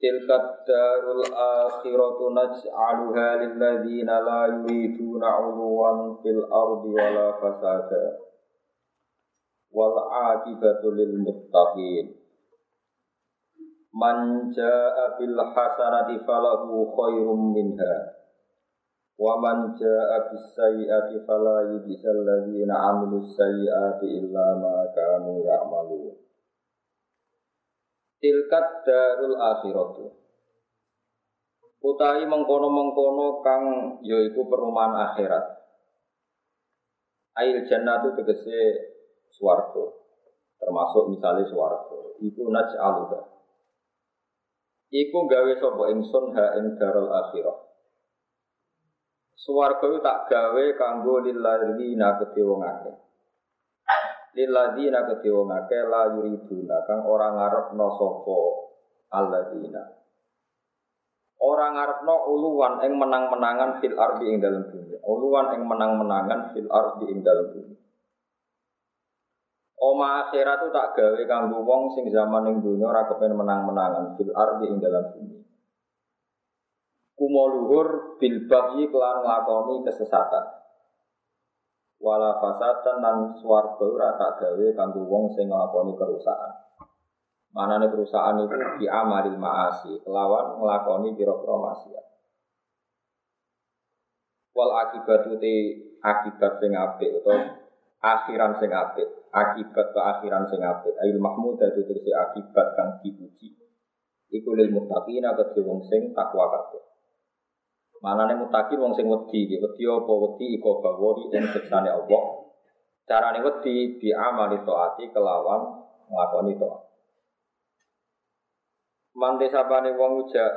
تلك الدار الآخرة نجعلها للذين لا يريدون علوا في الأرض ولا فسادا. والعاقبة للمتقين. من جاء بالحسنة فله خير منها. ومن جاء بالسيئة فلا يجزى الذين عملوا السيئات إلا ما كانوا يعملون. Tilkat darul akhiratu. Utahi mengkono-mengkono kang yaiku perumahan akhirat. Ail jannatu tegese swarga. Termasuk misalnya swarga. Iku naj'aluha. Iku gawe sapa ingsun ha ing darul akhirah. Swarga tak gawe kanggo lilladzina kedhe wong akeh lilladzina kedhe wong akeh la yuriduna kang ora ngarepno sapa alladzina. Ora ngarepno uluwan ing menang-menangan fil ardi ing dalam dunia uluwan ing menang-menangan fil ardi ing dalam dunia Oma akhirat itu tak gawe kanggo wong sing zaman ing dunia ora kepen menang-menangan fil ardi ing dalam bumi. Kumo luhur bil bagyi kelan nglakoni kesesatan wala fasatan lan swarga ora tak gawe kanggo wong sing nglakoni kerusakan. Manane kerusakan itu di amaril maasi, kelawan nglakoni pira-pira maksiat. Wal akibat te akibat sing apik utawa akhiran sing apik, akibat ke akhiran sing apik. Ail mahmud dadi tegese akibat kang dipuji. Iku lil muttaqina kedhe wong sing takwa kabeh. Manane mutakin wong sing wedi, wedi apa wedi iko bawori ing siksane Allah. Carane wedi bi amali taati kelawan nglakoni taat. Mante sabane wong uja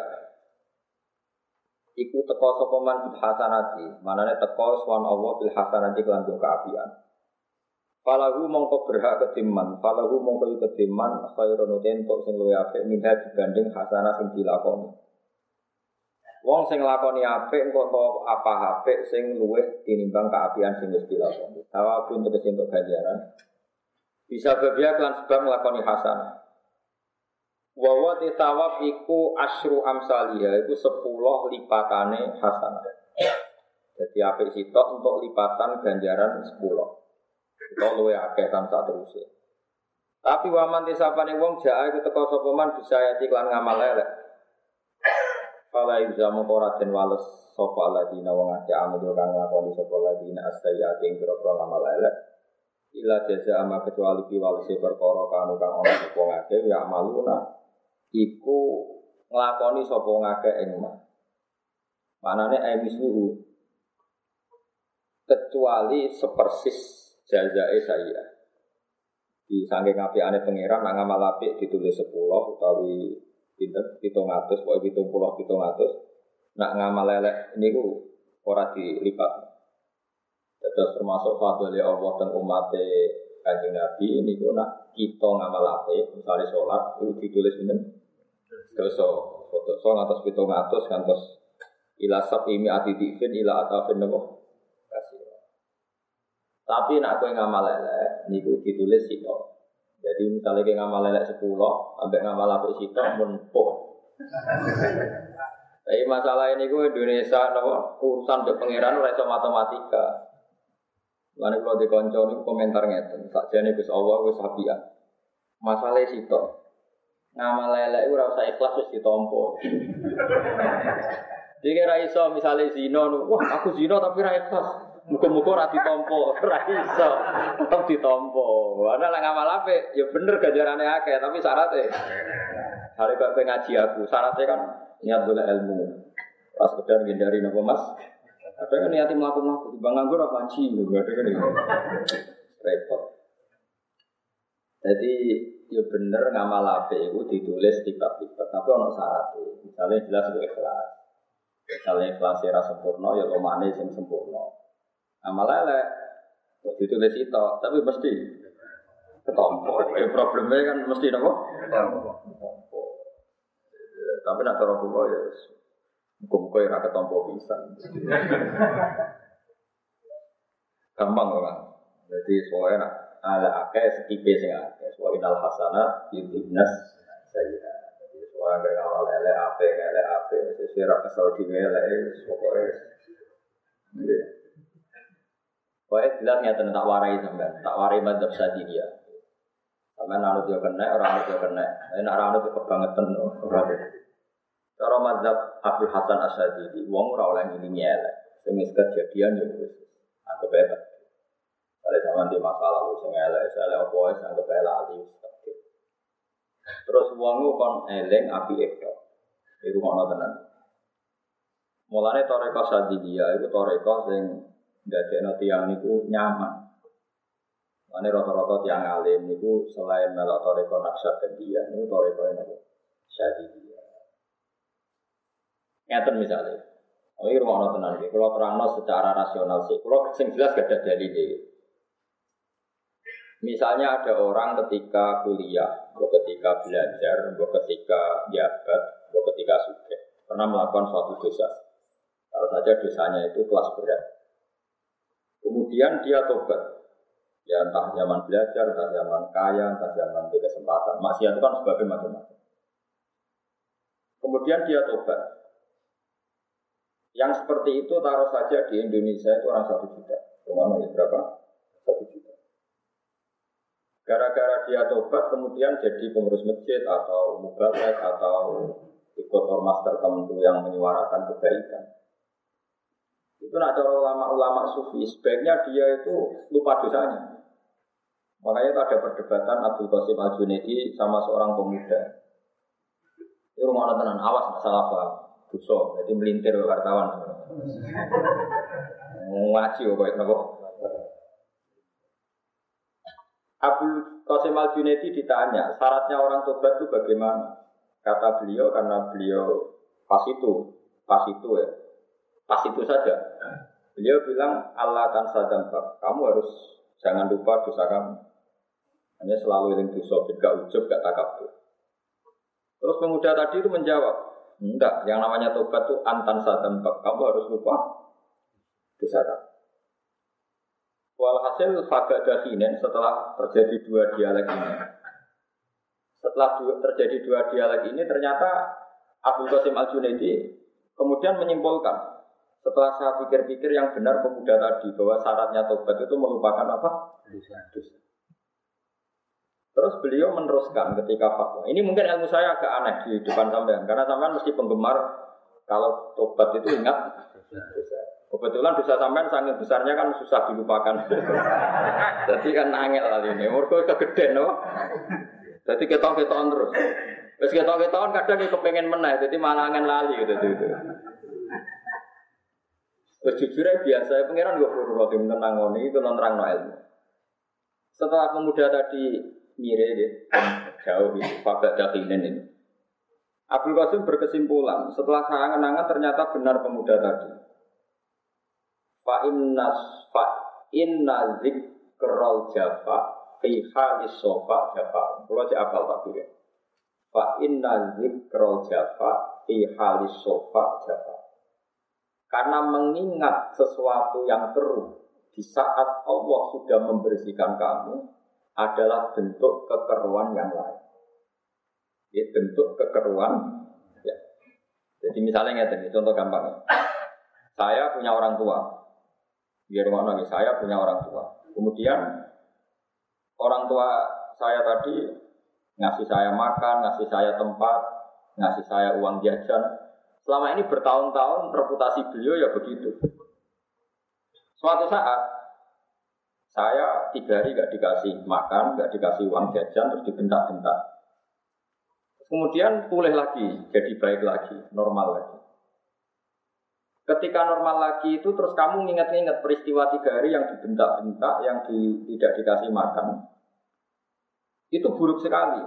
iku teko sapa man hasanati, manane teko swan Allah bil hasanati kelan keapian. Falahu mongko berhak ketiman, falahu mongko ketiman khairun untuk sing luwih apik minha dibanding hasanah sing dilakoni. Wong sing lakoni apik engko to apa apik sing luwih tinimbang keapian sing wis dilakoni. Tawabun tegese entuk ganjaran. Bisa berbia kelan sebab nglakoni hasanah. Wa wa tawab iku asyru amsalia iku 10 lipatane hasanah. Jadi apik sitok untuk lipatan ganjaran 10. Itu luwih akeh sak terusé. Tapi waman tisapane wong jaa iku teko sapa man bisa ya iklan ngamal elek. Fala mengkora den wales sapa aladina wong akeh amil kang nglakoni sapa aladina astayati ing pira-pira ngamal elek. Ila jaza ama kecuali ki walese perkara kanu kang ana sapa ngake ya amaluna iku nglakoni sapa ngake ing ma. Manane aimisluhu kecuali sepersis jazae saya. Di saking apiane pangeran nang ngamal apik ditulis 10 utawi pinter pitung atus, pokoknya pitung puluh pitung atus. Nak ngamal lelek ini ku ora dilipat. Terus termasuk fadli Allah dan umat kanjeng Nabi ini ku nak kita ngamal apa, misalnya sholat itu ditulis ini. Terus foto so ngatos pitung atus ngantos ila sab imi ati difin ila atafin nopo kasih. Tapi nak kowe ngamal lelek niku ditulis itu. Jadi misalnya kita ngamal lelek sepuluh, sampai ngamal apa sih pun Tapi masalah ini gue Indonesia, nopo urusan ke pangeran rasa matematika. Lalu kalau di konco ini komentar ngeten, saja nih Gus Allah Gus Habibah. Masalah itu, ngamal lelek gue rasa ikhlas wis ditompo. Jadi kira iso misalnya zino, wah aku zino tapi ra ikhlas. Muka-muka ora ditompo, ora iso. Tetep ditompo. Ana lek ngamal apik ya bener ganjarane akeh, tapi syaratnya hari kok ngaji aku, syaratnya kan niat boleh ilmu. Pas sekedar hindari nopo Mas. Ada kan niati melakukan di bang nganggur apa ngaji, ada kan ini. Repot. Jadi ya bener ngamal ape itu ditulis tiba-tiba, tapi ono syaratnya. Misalnya jelas gue ikhlas. Misalnya ikhlas era sempurna, ya lomane sing sempurna. Amal elek, ditulis itu, tapi mesti ketompo. Ya problemnya kan mesti apa? Ketompo. Tapi nak cara kula ya muga-muga ya ora ketompo pisan. Gampang kok. Jadi soalnya nak ala akeh setipe sing akeh. Wa inal hasanat saya. Jadi soalnya gak ngawal lele ape lele ape. Sesuai rak kesel. Jadi Pokoknya jelas nyata tak warai sampai tak warai madzhab dia. Sampai nanut yo kena, orang nanut yo kena. Ini nak nanut yo kebangetan orang Cara madzhab Abdul Hasan Asyadili, wong ora oleh ngilingi elek. Sing kejadian yo wis anggap bae kalau zaman di masalah lu sing elek, elek apa wis anggap lali Terus wong kon eleng api itu. Iku ngono tenan. Mulane toreko sadidiyah itu toreko sing ndadekno tiyang niku nyaman. Mane rata-rata tiang alim niku selain melok toreko dia, niku toreko nopo? Sadidiyah. Ngeten misalnya. Oh, ini rumah tenan, kalau terang secara rasional sih, kalau sing jelas gak ada Misalnya ada orang ketika kuliah, atau ketika belajar, atau ketika jabat, atau ketika suka, pernah melakukan suatu dosa. Kalau saja dosanya itu kelas berat. Kemudian dia tobat. Ya entah zaman belajar, entah zaman kaya, entah zaman di kesempatan. Masih itu kan sebagai macam-macam. Kemudian dia tobat. Yang seperti itu taruh saja di Indonesia itu orang satu juta. Rumah berapa? Satu juta. Gara-gara dia tobat kemudian jadi pengurus masjid atau mubalek atau ikut ormas tertentu yang menyuarakan kebaikan. Itu nak cara ulama-ulama sufi, sebaiknya dia itu lupa dosanya. Makanya itu ada perdebatan Abdul Qasim Al Junaidi sama seorang pemuda. Ini rumah tenan, awas masalah apa? Dosa, jadi melintir wartawan. Ngaji kok, Abu Qasim al Junaidi ditanya, syaratnya orang tobat itu bagaimana? Kata beliau karena beliau pas itu, pas itu ya, pas itu saja. Beliau bilang Allah sadampak, kamu harus jangan lupa dosa kamu. Hanya selalu yang dosa, gak ujub, gak takabur. Terus pemuda tadi itu menjawab, enggak, yang namanya tobat itu antan sadampak, kamu harus lupa dosa kamu. Walhasil fagada hinen setelah terjadi dua dialek ini. Setelah terjadi dua dialek ini ternyata Abdul Qasim Al Junaidi kemudian menyimpulkan setelah saya pikir-pikir yang benar pemuda tadi bahwa syaratnya tobat itu melupakan apa? Dosa. Terus beliau meneruskan ketika fatwa. Ini mungkin ilmu saya agak aneh di depan sampean karena sampean mesti penggemar kalau tobat itu ingat dosa. Kebetulan dosa sampean sangat besarnya kan susah dilupakan. Jadi kan angel kali ini. Mereka kegeden no. Jadi ketok-ketokan terus. Terus ketok-ketokan kadang kepengen menang, jadi malah angin lali gitu. gitu. Terus jujur aja biasa, pengiran gue perlu roti menenang itu terang no ilmu. Setelah pemuda tadi mire ya, jauh gitu, pada dakinen ini. Abdul Qasim berkesimpulan, setelah saya kenangan ternyata benar pemuda tadi. Fa inna fa inna zikrul jafa fi halis sofa jafa. Kalau cek apal tapi ya. Fa inna jafa fi halis sofa jafa. Karena mengingat sesuatu yang keruh di saat Allah sudah membersihkan kamu adalah bentuk kekeruan yang lain. Ya, bentuk kekeruan. Ya. Jadi misalnya ini contoh gampang. Saya punya orang tua, Biar mana saya punya orang tua. Kemudian orang tua saya tadi ngasih saya makan, ngasih saya tempat, ngasih saya uang jajan. Selama ini bertahun-tahun reputasi beliau ya begitu. Suatu saat saya tiga hari gak dikasih makan, gak dikasih uang jajan, terus dibentak-bentak. Kemudian pulih lagi, jadi baik lagi, normal lagi. Ketika normal lagi itu terus kamu nginget-nginget peristiwa tiga hari yang dibentak-bentak, yang di, tidak dikasih makan. Itu buruk sekali.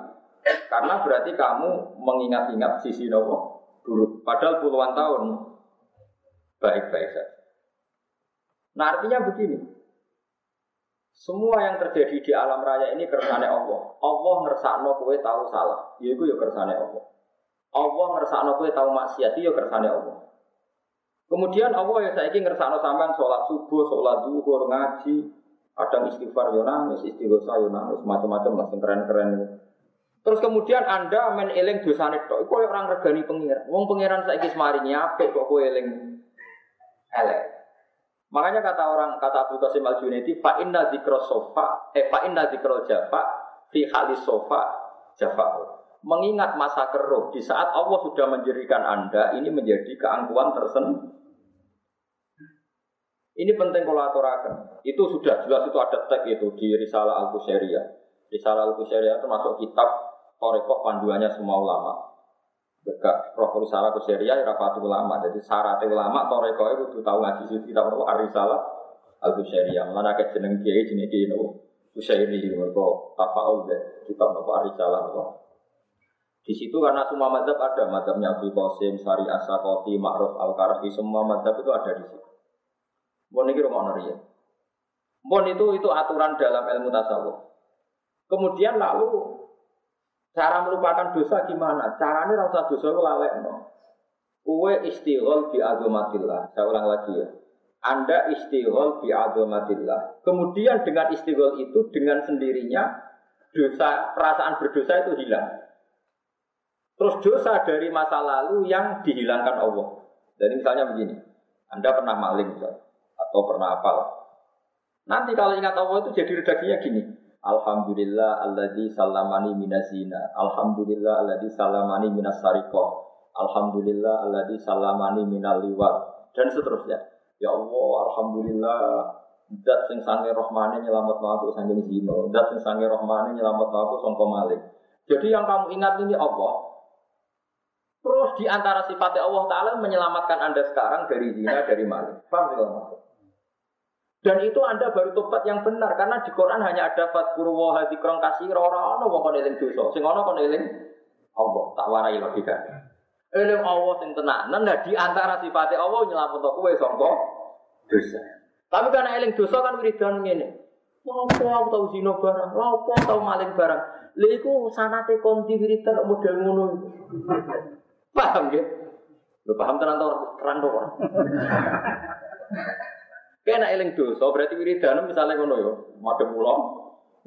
Karena berarti kamu mengingat-ingat sisi nopo buruk. Padahal puluhan tahun baik-baik saja. Nah artinya begini, semua yang terjadi di alam raya ini kersane Allah. Allah ngersakno kowe tahu salah, ya iku ya kersane Allah. Allah ngersakno kowe tahu maksiat, ya kersane Allah. Kemudian Allah ya saiki ngersakno sampean sholat subuh, sholat duhur, ngaji, kadang istighfar yo nangis, istighosa yo nangis, macam-macam lah keren-keren. Terus kemudian Anda men eling dosane tok, iku orang regani pengiran. Wong pengiran saiki semarini apik kok kowe eling elek. Makanya kata orang kata Abu Qasim Al Junaidi, fa inna dzikra sofa, eh fa inna dzikra jafa fi halis sofa jafa. Mengingat masa keruh di saat Allah sudah menjadikan Anda ini menjadi keangkuhan tersendiri. Ini penting kalau aturakan. Itu sudah jelas itu ada tag itu di Risalah Al Qusairiyah. Risalah Al Qusairiyah itu masuk kitab Torekoh panduannya semua ulama. Berkak roh Risalah Qusairiyah rapati ulama. Jadi syarat ulama Torekoh itu tahu ngaji sih kita perlu Risalah Al Qusairiyah. Mana ke jeneng kiai jeneng kiai no Qusairi mereka tafaul kitab nopo Risalah nopo. Di situ karena semua madhab ada, madhabnya Abu Qasim, Sari Asakoti, Ma'ruf Al-Karafi, semua madhab itu ada di situ. Mohon ini rumah ya. Mohon itu itu aturan dalam ilmu tasawuf. Kemudian lalu cara melupakan dosa gimana? Caranya rasa dosa itu lalek no. Kue istighol bi agomatillah. Saya ulang lagi ya. Anda istighol bi agomatillah. Kemudian dengan istighol itu dengan sendirinya dosa perasaan berdosa itu hilang. Terus dosa dari masa lalu yang dihilangkan Allah. Jadi misalnya begini, Anda pernah maling atau pernah apal. Nanti kalau ingat Allah itu jadi redaksinya gini. Alhamdulillah alladzi salamani minazina. Alhamdulillah alladzi salamani minas sarikoh. Alhamdulillah alladzi salamani minal liwat. Dan seterusnya. Ya Allah, Alhamdulillah Dat sing sange rohmane nyelamat aku sange zino. Dat sing sange rohmane nyelamat aku songko malik. Jadi yang kamu ingat ini Allah. Terus di antara sifatnya Allah Ta'ala menyelamatkan Anda sekarang dari zina, dari malik. Paham tidak maksud? Dan itu Anda baru tobat yang benar karena di Quran hanya ada fatkuru wa hadzikron kasih ora ono wong kon eling dosa. Sing ono kon eling Allah, tak warai logika. Eling Allah sing tenanan nah di antara sifatnya Allah nyelamet kowe sangka dosa. Tapi karena eling dosa kan wiridan ngene. Lapo aku tau zina barang, lapo tau maling barang. Lha iku sanate konti wiridan model ngono. Paham ya? Lu paham tenan to terang to Kena eling dosa berarti wiridan misalnya ngono yo, madhep kula.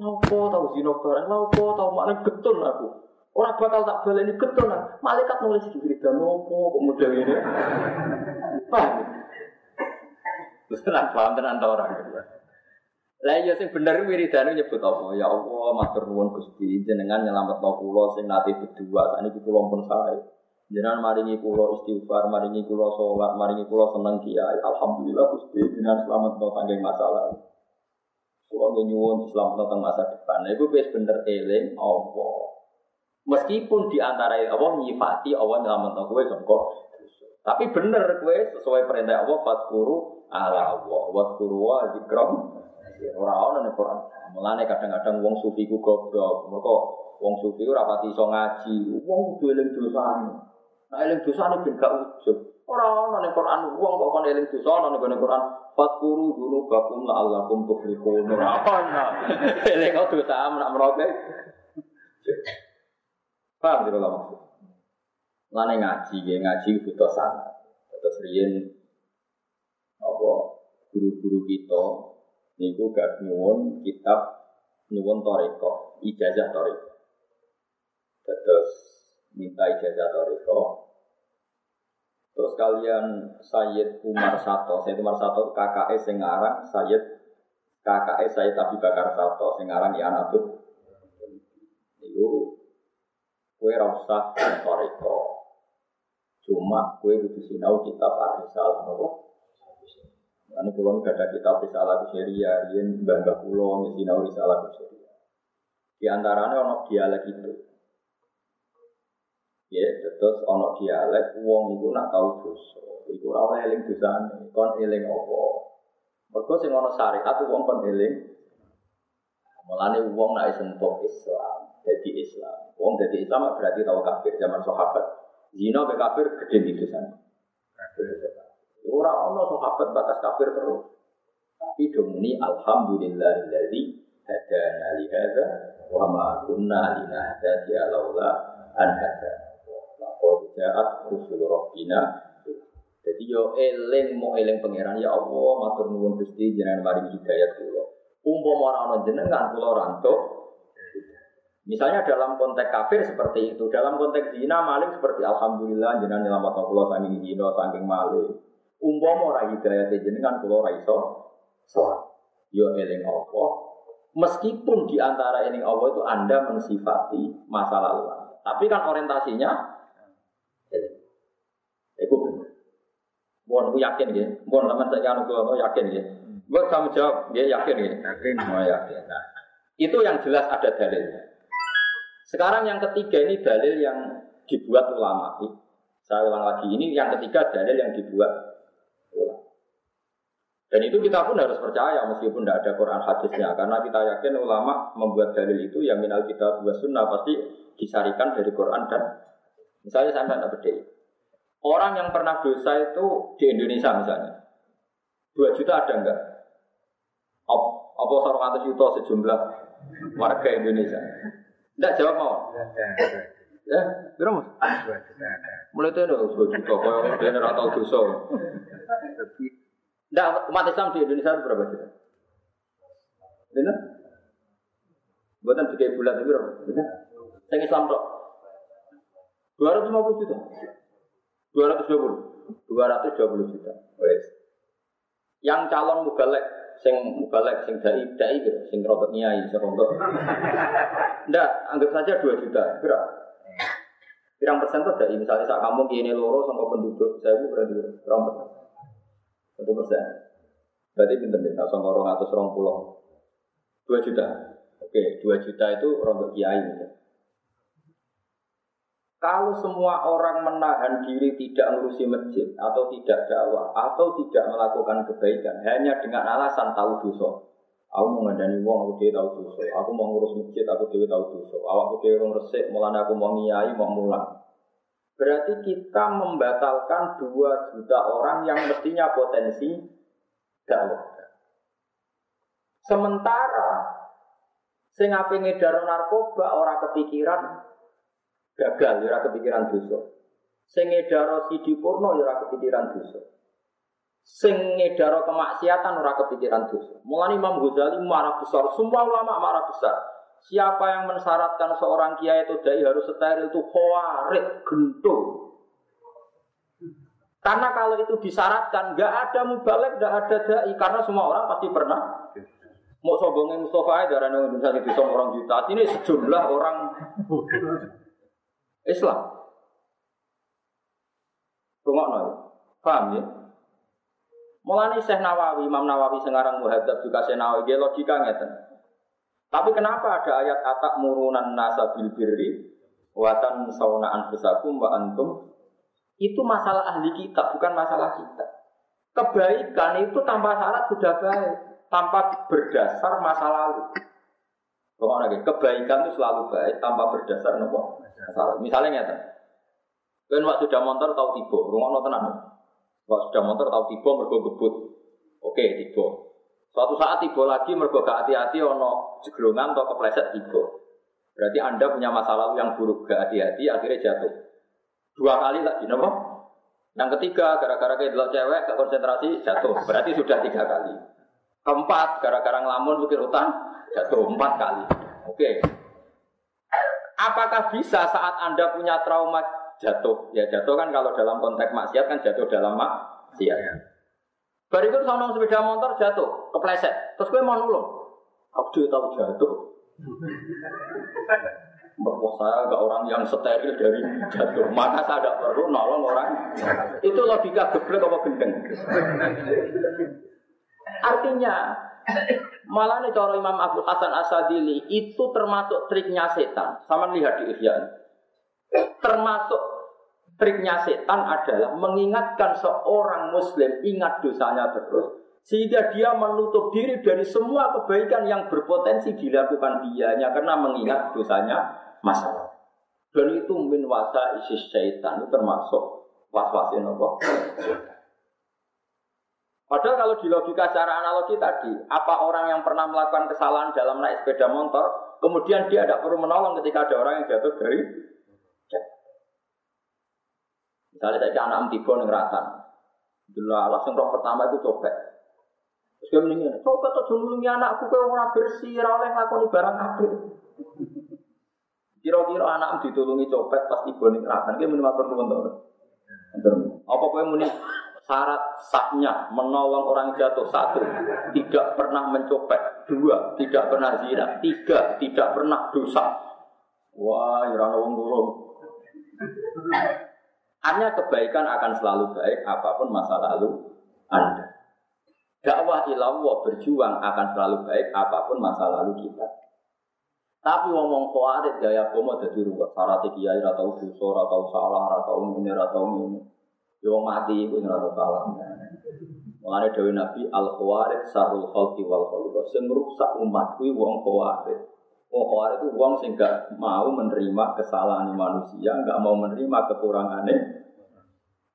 Lapo tau zina barang, lapo tau malah getun aku. Orang bakal tak baleni getun. Malaikat nulis di wiridan opo kok model ini. Paham? Terus tenan paham tenan ta orang. Lah iya sing bener wiridan nyebut apa? Ya Allah, matur nuwun Gusti, jenengan nyelametno kula sing nate berdua, sakniki kula pun sae. Jangan maringi kulo istighfar, maringi kulo sholat, maringi kulo seneng kiai. Alhamdulillah Gusti jangan selamat no tanggung masalah. Kulo nyuwun selamat no masa depan. Nah, itu bener eling Allah. Meskipun di antara Allah nyifati Allah selamat no kue songko. Tapi bener kue sesuai perintah Allah fatkuru ala Allah. Watkuru wa zikram. Orang-orang nih Quran. Mulane kadang-kadang wong sufi ku goblok. Mereka wong sufi ora pati ngaji. Wong kudu eling dosane. Nah eling dosa ini ben gak ujub. Ora ana ning Quran wong kok kon eling dosa ana ning Quran fatkuru dulu bakum la allakum tuflihun. Ora ana. Eling kok dosa menak meroke. Paham tidak lah maksud? Lane ngaji, ya ngaji butuh sangat. Terus riyen apa guru-guru kita niku gak nyuwun kitab nyuwun toriko, ijazah toriko. Terus minta ijazah toriko. Terus kalian Sayyid Umar Sato, Sayyid Umar Sato KKE Sengarang, Sayyid KKE Sayyid Abi Bakar Sato, Sengarang ya Abud. Itu kue rasa toriko. Cuma kue butuh sinau kitab Arisal, nopo. Ini kulon gak ada kitab Risalah Kusyeria, Rien Mbah Kulon, Sinau Risalah Kusyeria. Di antaranya ono dialek itu. Ya, terus ono dialek wong iku nak tau dosa. Iku ora oleh eling dosane, kon eling apa? Mergo sing ono syariat wong kon eling. Mulane wong nak sentuh Islam, jadi Islam. Wong jadi Islam berarti tahu kafir zaman sahabat. Zina be kafir gede di sana. Ora ono sahabat batas kafir terus. Tapi domini alhamdulillahilladzi hadana li hadza wa ma kunna linahtadiya laula an hadana. Laqad ja'at rusul rabbina jadi yo eling mau eling pangeran ya Allah matur nuwun Gusti jenengan maring hidayat kula. Umpama ora ana jenengan kula rantuk. Misalnya dalam konteks kafir seperti itu, dalam konteks zina maling seperti alhamdulillah jenengan nyelametno kula saking zina saking maling. Umpama ora hidayat jenengan kula ora iso salat. Yo eling Allah. Meskipun di antara eling Allah itu Anda mensifati masa lalu. Tapi kan orientasinya eling. Itu benar. Mohon aku yakin ya. Mohon teman saya anu kula yakin ya. Buat kamu jawab, dia yakin ya. Yakin. Oh, yakin. Nah, itu yang jelas ada dalilnya. Sekarang yang ketiga ini dalil yang dibuat ulama. Saya ulang lagi, ini yang ketiga dalil yang dibuat ulama. Dan itu kita pun harus percaya meskipun tidak ada Quran hadisnya karena kita yakin ulama membuat dalil itu yang minal kita buat sunnah pasti disarikan dari Quran dan misalnya saya tidak beda. Orang yang pernah dosa itu di Indonesia misalnya, dua juta ada enggak? Apa seorang atas juta sejumlah warga Indonesia? Enggak jawab mau. Ya, berapa mas? Ada. Mulai itu ada dua juta, kalau dia nggak tahu dosa. Enggak, umat Islam di Indonesia itu berapa juta? Benar? Buatan tiga bulan itu berapa? Benar? Yang Islam kok? 250 juta. 220. 220 juta. Wes. Yang calon mubalek sing mubalek sing dai dai gitu, sing rotot nyai, sing rotot. Ndak, anggap saja 2 juta. Berapa? Pirang persen tuh dai misalnya saat kamu gini loro sama penduduk saya berarti berapa persen? Satu persen. Berarti pinter deh, sama orang atas orang pulau. Dua juta. Oke, dua juta itu rontok kiai misalnya. Kalau semua orang menahan diri tidak ngurusi masjid atau tidak dakwah atau tidak melakukan kebaikan hanya dengan alasan tahu dosa. Aku mau ngandani wong, aku tahu dosa. Aku mau ngurus masjid, aku dia tahu dosa. Awakku dia orang resik, mulanya aku mau ngiyai, mau mulang. Berarti kita membatalkan dua juta orang yang mestinya potensi dakwah. Sementara sing ape ngedar narkoba orang kepikiran gagal ya kepikiran dosa. Sing ngedaro sidi purno ya kepikiran dosa. Sing ngedaro kemaksiatan ora kepikiran dosa. Mulane Imam Ghazali marah besar, semua ulama marah besar. Siapa yang mensyaratkan seorang kiai itu dai harus steril itu khawarid, gentul. Karena kalau itu disyaratkan, nggak ada mubalek, nggak ada dai, karena semua orang pasti pernah. Mau sombongnya Mustafa aja, darah Indonesia itu orang juta. Ini sejumlah orang Islam. Rungokno ya. Paham ya? Mulane Syekh Nawawi, Imam Nawawi sekarang muhadzab juga Syekh Nawawi dia logika ngeten. Tapi kenapa ada ayat atak murunan nasa bil birri watan sauna anfusakum wa antum itu masalah ahli kita bukan masalah kita. Kebaikan itu tanpa syarat sudah baik, tanpa berdasar masa lalu. kebaikan itu selalu baik tanpa berdasar nopo. Misalnya nyata, kan waktu sudah motor tahu tiba, rumah no tenang. Waktu sudah motor tahu tiba mergo gebut, oke tiba. Suatu saat tiba lagi mergo gak hati-hati ono jeglongan atau kepleset tiba. Berarti anda punya masa lalu yang buruk, gak hati-hati akhirnya jatuh. Dua kali lagi, nopo. Yang ketiga, gara-gara kayak cewek, gak konsentrasi, jatuh. Berarti sudah tiga kali. Keempat, gara-gara ngelamun mikir utang, jatuh empat kali. Oke, Apakah bisa saat Anda punya trauma jatuh? Ya jatuh kan kalau dalam konteks maksiat kan jatuh dalam maksiat. Ya. Berikut sama sepeda motor jatuh, kepleset. Terus gue mau nulung. Aku tahu jatuh. Bahwa saya agak orang yang steril dari jatuh. Maka saya tidak perlu nolong orang. Itu logika geblek apa gendeng. Artinya Malah nih cara Imam Abu Hasan Asadili itu termasuk triknya setan. Sama lihat di Ihya. Termasuk triknya setan adalah mengingatkan seorang muslim ingat dosanya terus Sehingga dia menutup diri dari semua kebaikan yang berpotensi dilakukan dianya karena mengingat dosanya masalah. Dan itu min wasa isi syaitan itu termasuk was-wasin? Padahal kalau di logika secara analogi tadi, apa orang yang pernah melakukan kesalahan dalam naik sepeda motor, kemudian dia tidak perlu menolong ketika ada orang yang jatuh dari Misalnya saya anak tiba nih ratan, dulu langsung roh pertama itu copet. Terus dia mendingin, coba tuh dulu anakku kau orang bersih, oleh ngakoni barang apa? Kira-kira anak ditulungi copet pas tiba nih ratan, dia minimal perlu untuk apa kau muni syarat sahnya menolong orang jatuh satu tidak pernah mencopet dua tidak pernah zina tiga tidak pernah dosa wah irana wong dulu hanya kebaikan akan selalu baik apa pun masa lalu Anda. Dakwah ilallah berjuang akan selalu baik apa pun masa lalu kita. Tapi ngomong khawatir gaya komo jadi ruwet. Syarat kiai atau dosa atau salah atau ini atau ini. Yo mati itu atau salah. Mulane dewi Nabi al khawarid sarul khalqi wal khaliqah. Sing rusak umat kuwi wong khawarid. Wong khawarid itu wong sing gak mau menerima kesalahan manusia, gak mau menerima kekurangannya.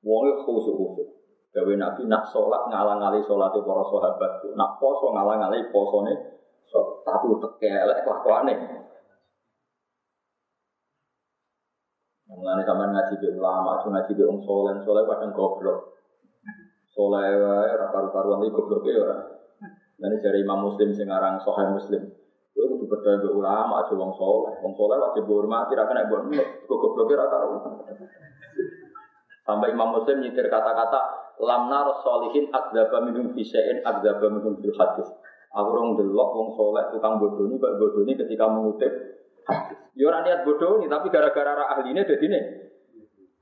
Wong khusyuk-khusyuk. Dewi Nabi nak sholat ngalang-ngali sholat para sahabat. Nak poso ngalang-ngali posone so, tapi tekelek kelakuane. Mulane sampean ngaji be ulama, ngaji be wong saleh, saleh kadang goblok. Saleh wae ora karu-karuan iki gobloke ora. Nanti dari Imam Muslim sing aran Muslim. Kowe kudu percaya be ulama aja wong saleh. Wong saleh wajib dihormati ra kena mbok gobloke ora karo. Sampai Imam Muslim nyitir kata-kata lamnar solihin akdaba minum fisein akdaba minum fil hadis. Aku rong delok wong soleh tukang bodoni, kok bodoni ketika mengutip. Ya ora niat bodoni, tapi gara-gara ra ahline dadi ne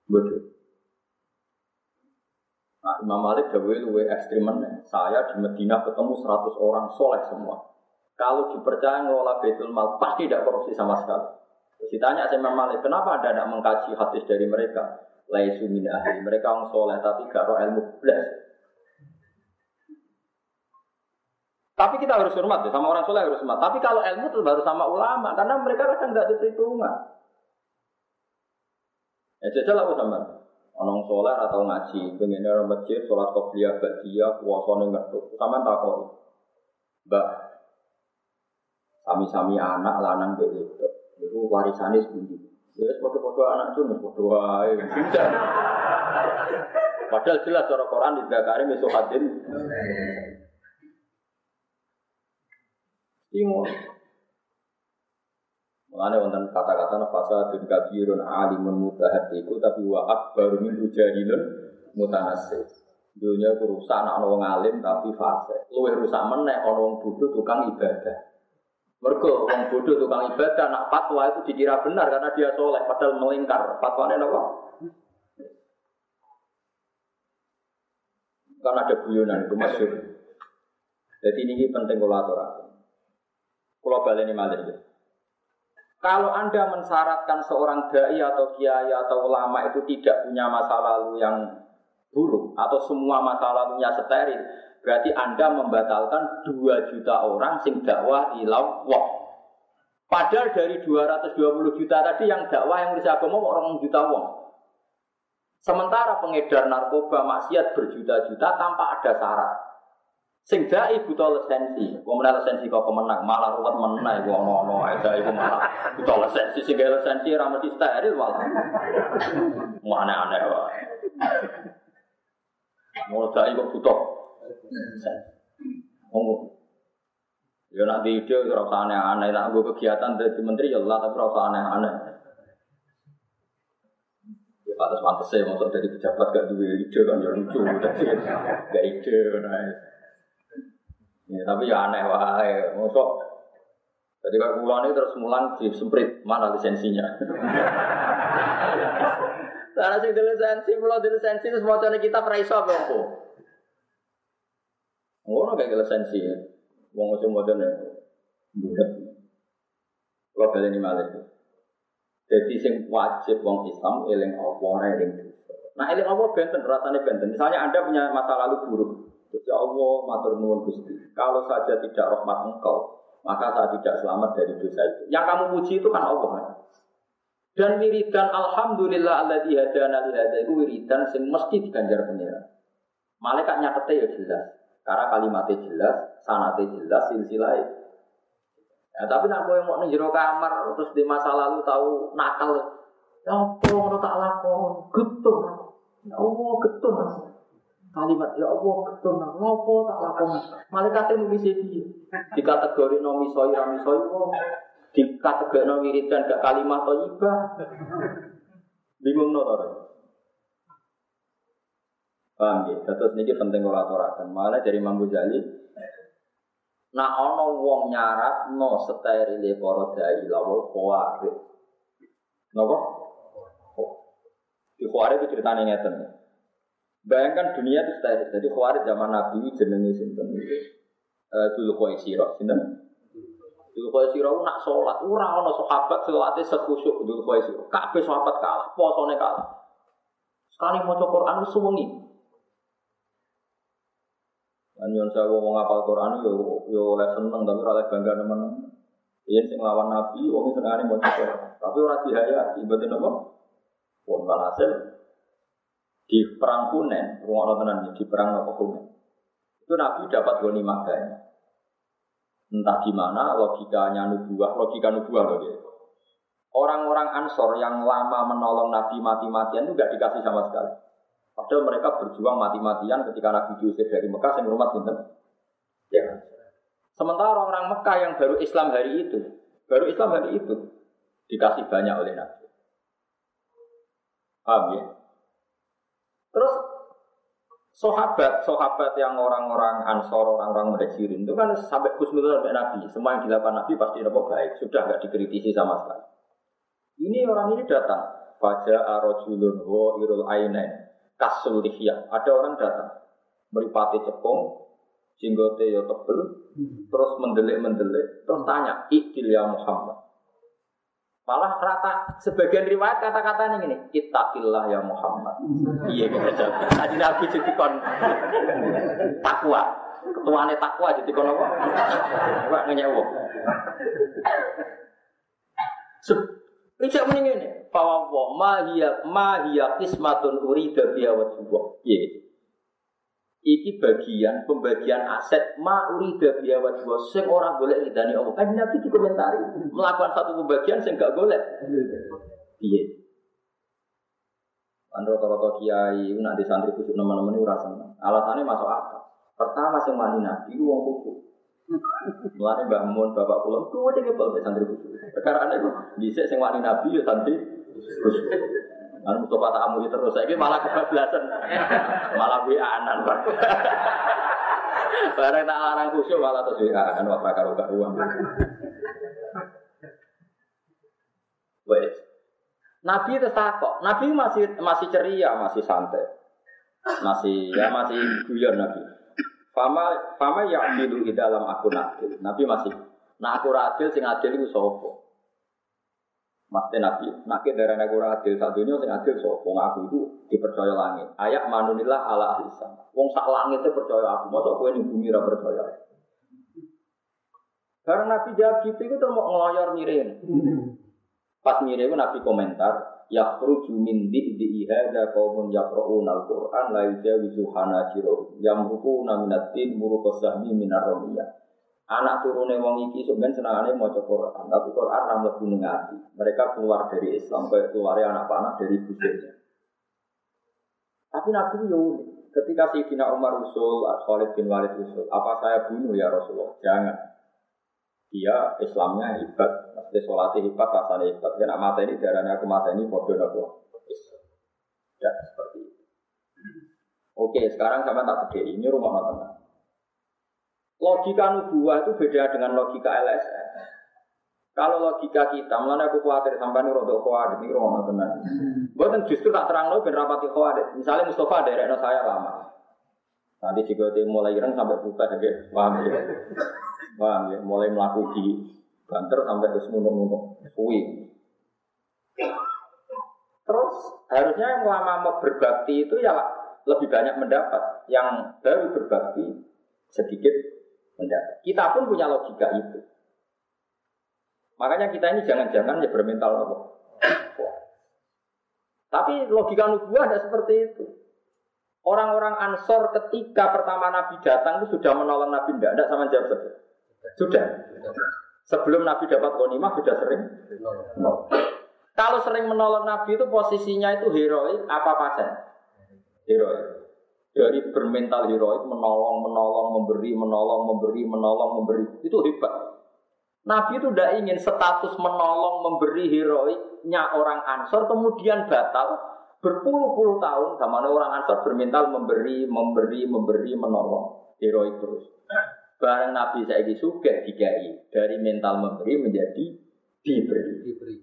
bodoh. Nah, Imam Malik dawuhe luwe ekstrim Saya di Medina ketemu 100 orang soleh semua. Kalau dipercaya ngelola Baitul Mal pasti tidak korupsi sama sekali. Terus ditanya sama Imam Malik, kenapa Anda tidak mengkaji hadis dari mereka? Laisu min ahli. Mereka orang soleh tapi gak roh ilmu belas. Tapi kita harus hormat ya, sama orang soleh harus hormat. Tapi kalau ilmu itu baru sama ulama, karena mereka kadang nggak diperhitungkan. Ya jajal aku sama. Onong sholat atau ngaji, pengen orang masjid, sholat kopiah, badia, puasane ngertuk. Sama tak kok. Mbak, sami-sami anak lanang begitu. Itu warisannya sebuti. Ya, foto-foto anak itu, foto. Padahal jelas cara Quran di Zakari besok hadir. Timur. Mengenai wonten kata-kata nafasa dan kabirun alimun mutahatiku tapi wa akbar min ujahilun mutanasib. Dunia ku rusak anak orang alim tapi fase. Luwe rusak meneh orang bodoh tukang ibadah. Mergo orang bodoh tukang ibadah nak fatwa itu dikira benar karena dia soleh padahal melingkar. Fatwanya apa? Karena ada guyonan itu. Jadi ini penting aturakan. Kalau balik ini malah kalau Anda mensyaratkan seorang dai atau kiai atau ulama itu tidak punya masa lalu yang buruk atau semua masa lalunya steril, berarti Anda membatalkan 2 juta orang sing dakwah ilallah. Padahal dari 220 juta tadi yang dakwah yang bisa agama orang juta wong. Sementara pengedar narkoba maksiat berjuta-juta tanpa ada syarat. Sing dai buta lisensi, wong menawa lisensi kok kemenang, malah ruwet menang iku ono-ono ae dai iku malah buta lisensi sing gawe lisensi ora mesti steril malah. Mana aneh wae. Mau dai kok buta. Ngomong. Ya nak di ide ora aneh-aneh, nak gue kegiatan dari menteri ya Allah tapi ora usah aneh-aneh. Ya pantas saya masuk dari pejabat gak duwe ide kan ya lucu, gak ide nah. Ya, tapi ya aneh wae. Mosok jadi kalau pulang ini terus mulang di semprit mana lisensinya? Karena sih lisensi, pulau di lisensi itu semua cara kita peraiso apa? Ngono kayak lisensi, wong semua modern ya, budak. Kalau kalian ini malah Jadi sing wajib wong Islam eling apa ora eling Nah eling apa benten rasanya benten. Misalnya anda punya masa lalu buruk, Ya Allah, matur nuwun Gusti. Kalau saja tidak rahmat engkau, maka saya tidak selamat dari dosa itu. Yang kamu puji itu kan Allah kan? Dan wiridan alhamdulillah alladzi hadana li hadza itu wiridan sing mesti diganjar pengira. Malaikat nyatete ya jelas. Karena kalimatnya jelas, sanatnya jelas, silsilah Ya, tapi nak yang mau jero kamar terus di masa lalu tahu nakal, ya apa ngono tak lakon, getun Ya Allah getun Kalimat ya Allah getun apa tak lakon. Malaikat nulis iki. Di kategori nomi soi rami soi di kategori nomi wiridan gak kalimat thayyibah. Bingung no Paham ya? Terus ini penting kalau aturakan. Malah dari Imam Ghazali, Nah ono wong nyarat no sterile para dai lawul khawarij. Napa? Di khawarij itu ceritanya ngeten. Bayangkan dunia itu steril. Jadi khawarij zaman Nabi jenenge sinten itu? Eh dulu Khaisira, sinten? Dulu Khaisira nak sholat, ora ono sahabat salate sekhusyuk dulu Khaisira. Kabeh sahabat kalah, posone kalah. Sekali maca Quran suwengi, Anjuran saya mau ngapal Quran yo yo oleh seneng tapi oleh bangga teman. Iya sing lawan Nabi, wong senengane mau Quran. Tapi ora dihayati, betul apa? Pun hasil di perang Hunen, orang tenan di perang apa Hunen. Itu Nabi dapat ghanimah banyak. Entah gimana logikanya nubuah, logika nubuah loh gitu. Orang-orang Ansor yang lama menolong Nabi mati-matian itu gak dikasih sama sekali. Padahal mereka berjuang mati-matian ketika Nabi diusir dari Mekah yang rumah sinten. Ya. Sementara orang Mekah yang baru Islam hari itu, baru Islam hari itu dikasih banyak oleh Nabi. Paham ya? Terus sahabat, sahabat yang orang-orang Ansor, orang-orang Muhajirin itu kan sampai khusnudon sampai Nabi. Semua yang dilakukan Nabi pasti dapat baik, sudah nggak dikritisi sama sekali. Ini orang ini datang, Fajar arojulun wa irul ainain kasul lihya. Ada orang datang meripati cepung, jenggote ya tebel, terus mendelik-mendelik, terus tanya, "Ikil ya Muhammad." Malah rata sebagian riwayat kata-katanya ini, "Ittaqillah ya Muhammad." Iya kita jawab. Tadi Nabi jadi kon takwa. Ketuane takwa jadi kon apa? Pak ngenyewok. Ijak mending ini. Bahwa ma hiya ma hiya kismatun urida biya Iya. Iki bagian pembagian aset ma urida biya wa Sing orang boleh ridani Allah. Kan Nabi dikomentari melakukan satu pembagian sing gak boleh. Iya. Kan rata-rata kiai nanti santri kusuk teman-teman ini rasa Alasannya masuk akal. Pertama sing mani Nabi wong kuku. Mulane Mbah Mun bapak kula kuwi dhewe santri khusus. Perkara itu dhisik sing wani nabi ya santri khusus. Anu Mustafa tak amuli terus saiki malah kebablasan. Malah wianan. Bareng tak larang khusyuk malah terus wianan wah karo karuan. Wes. Nabi itu takok. Nabi masih masih ceria, masih santai. Masih ya masih guyon Nabi. Fama fama ya adilu di dalam aku adil. Nabi masih nah aku adil sing adil itu sopo. Maksudnya Nabi, nak darah aku adil satunya sing adil sopo. Aku itu dipercaya langit. Ayat manunilah ala ahli sama. Wong sak langit itu percaya aku. Masa aku ini bumi ra percaya. Karena Nabi jawab gitu itu mau ngeloyor mirin. Pas mirin Nabi komentar, yakhruju min di'di hadza qaumun yaqra'una al-Qur'an la yujawizu hanajirahum yamruquna minad din muruqas sahmi minar ramiyah Anak turune wong iki ben senengane maca Quran, tapi Quran ra mlebu ning. Mereka keluar dari Islam kayak keluar anak panah dari busuknya. Tapi Nabi yo ketika Sayyidina Umar usul, Khalid bin Walid usul, apa saya bunuh ya Rasulullah? Jangan. Dia Islamnya hebat, Maksudnya sholatnya hebat, rasanya hebat. Karena mata ini darahnya aku mata ini bodoh nopo. Ya seperti itu. Oke, sekarang sama tak beda. Ini rumah teman. Logika nubuah itu beda dengan logika LSM. Kalau logika kita, mulanya aku khawatir sampai nih rodok khawatir ini rumah teman. Bukan justru tak terang lo ben rapati khawatir. Misalnya Mustafa dari saya lama. Nanti jika dia mulai ireng sampai buka aja, paham ya? Paham ya? Mulai melakukan banter sampai ke semunuk-munuk. Kuwi. Terus harusnya yang lama berbakti itu ya lebih banyak mendapat. Yang baru berbakti sedikit mendapat. Kita pun punya logika itu. Makanya kita ini jangan-jangan ya bermental apa? Tapi logika nubuah ada seperti itu. Orang-orang Ansor ketika pertama Nabi datang itu sudah menolong Nabi tidak, tidak sama jawab saja. Sudah. Sebelum Nabi dapat ghanimah sudah sering. Kalau sering menolong Nabi itu posisinya itu heroik apa pasen? Heroik. Dari bermental heroik menolong, menolong, memberi, menolong, memberi, menolong, memberi. Itu hebat. Nabi itu tidak ingin status menolong, memberi heroiknya orang Ansor kemudian batal berpuluh-puluh tahun sama orang Ansor bermental memberi, memberi, memberi, menolong heroik terus. Barang Nabi saya suka digai dari mental memberi menjadi diberi. diberi.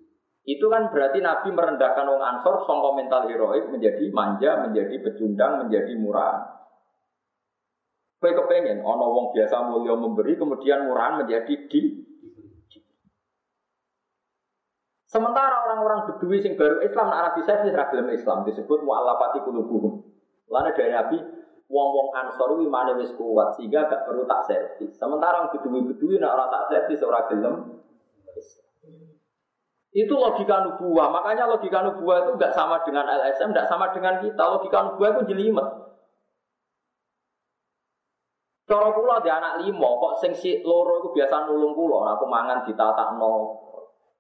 Itu kan berarti Nabi merendahkan orang Ansor songko mental heroik menjadi manja, menjadi pecundang, menjadi murah. Kue kepengen, ono wong biasa mulia memberi, kemudian murahan menjadi di Sementara orang-orang Bedui sing baru Islam nak Nabi saya ragilem Islam disebut mu'allafati qulubuhum. Lalu dari Nabi wong-wong Ansor imane wis kuat sehingga gak perlu tak servis. Sementara orang Bedui-Bedui nak orang tak servis ora gelem itu logika nubuah. Makanya logika nubuah itu nggak sama dengan LSM, nggak sama dengan kita. Logika nubuah itu jelimet. Cara kula di anak limo, kok sing si loro itu biasa nulung kula, aku mangan ditata no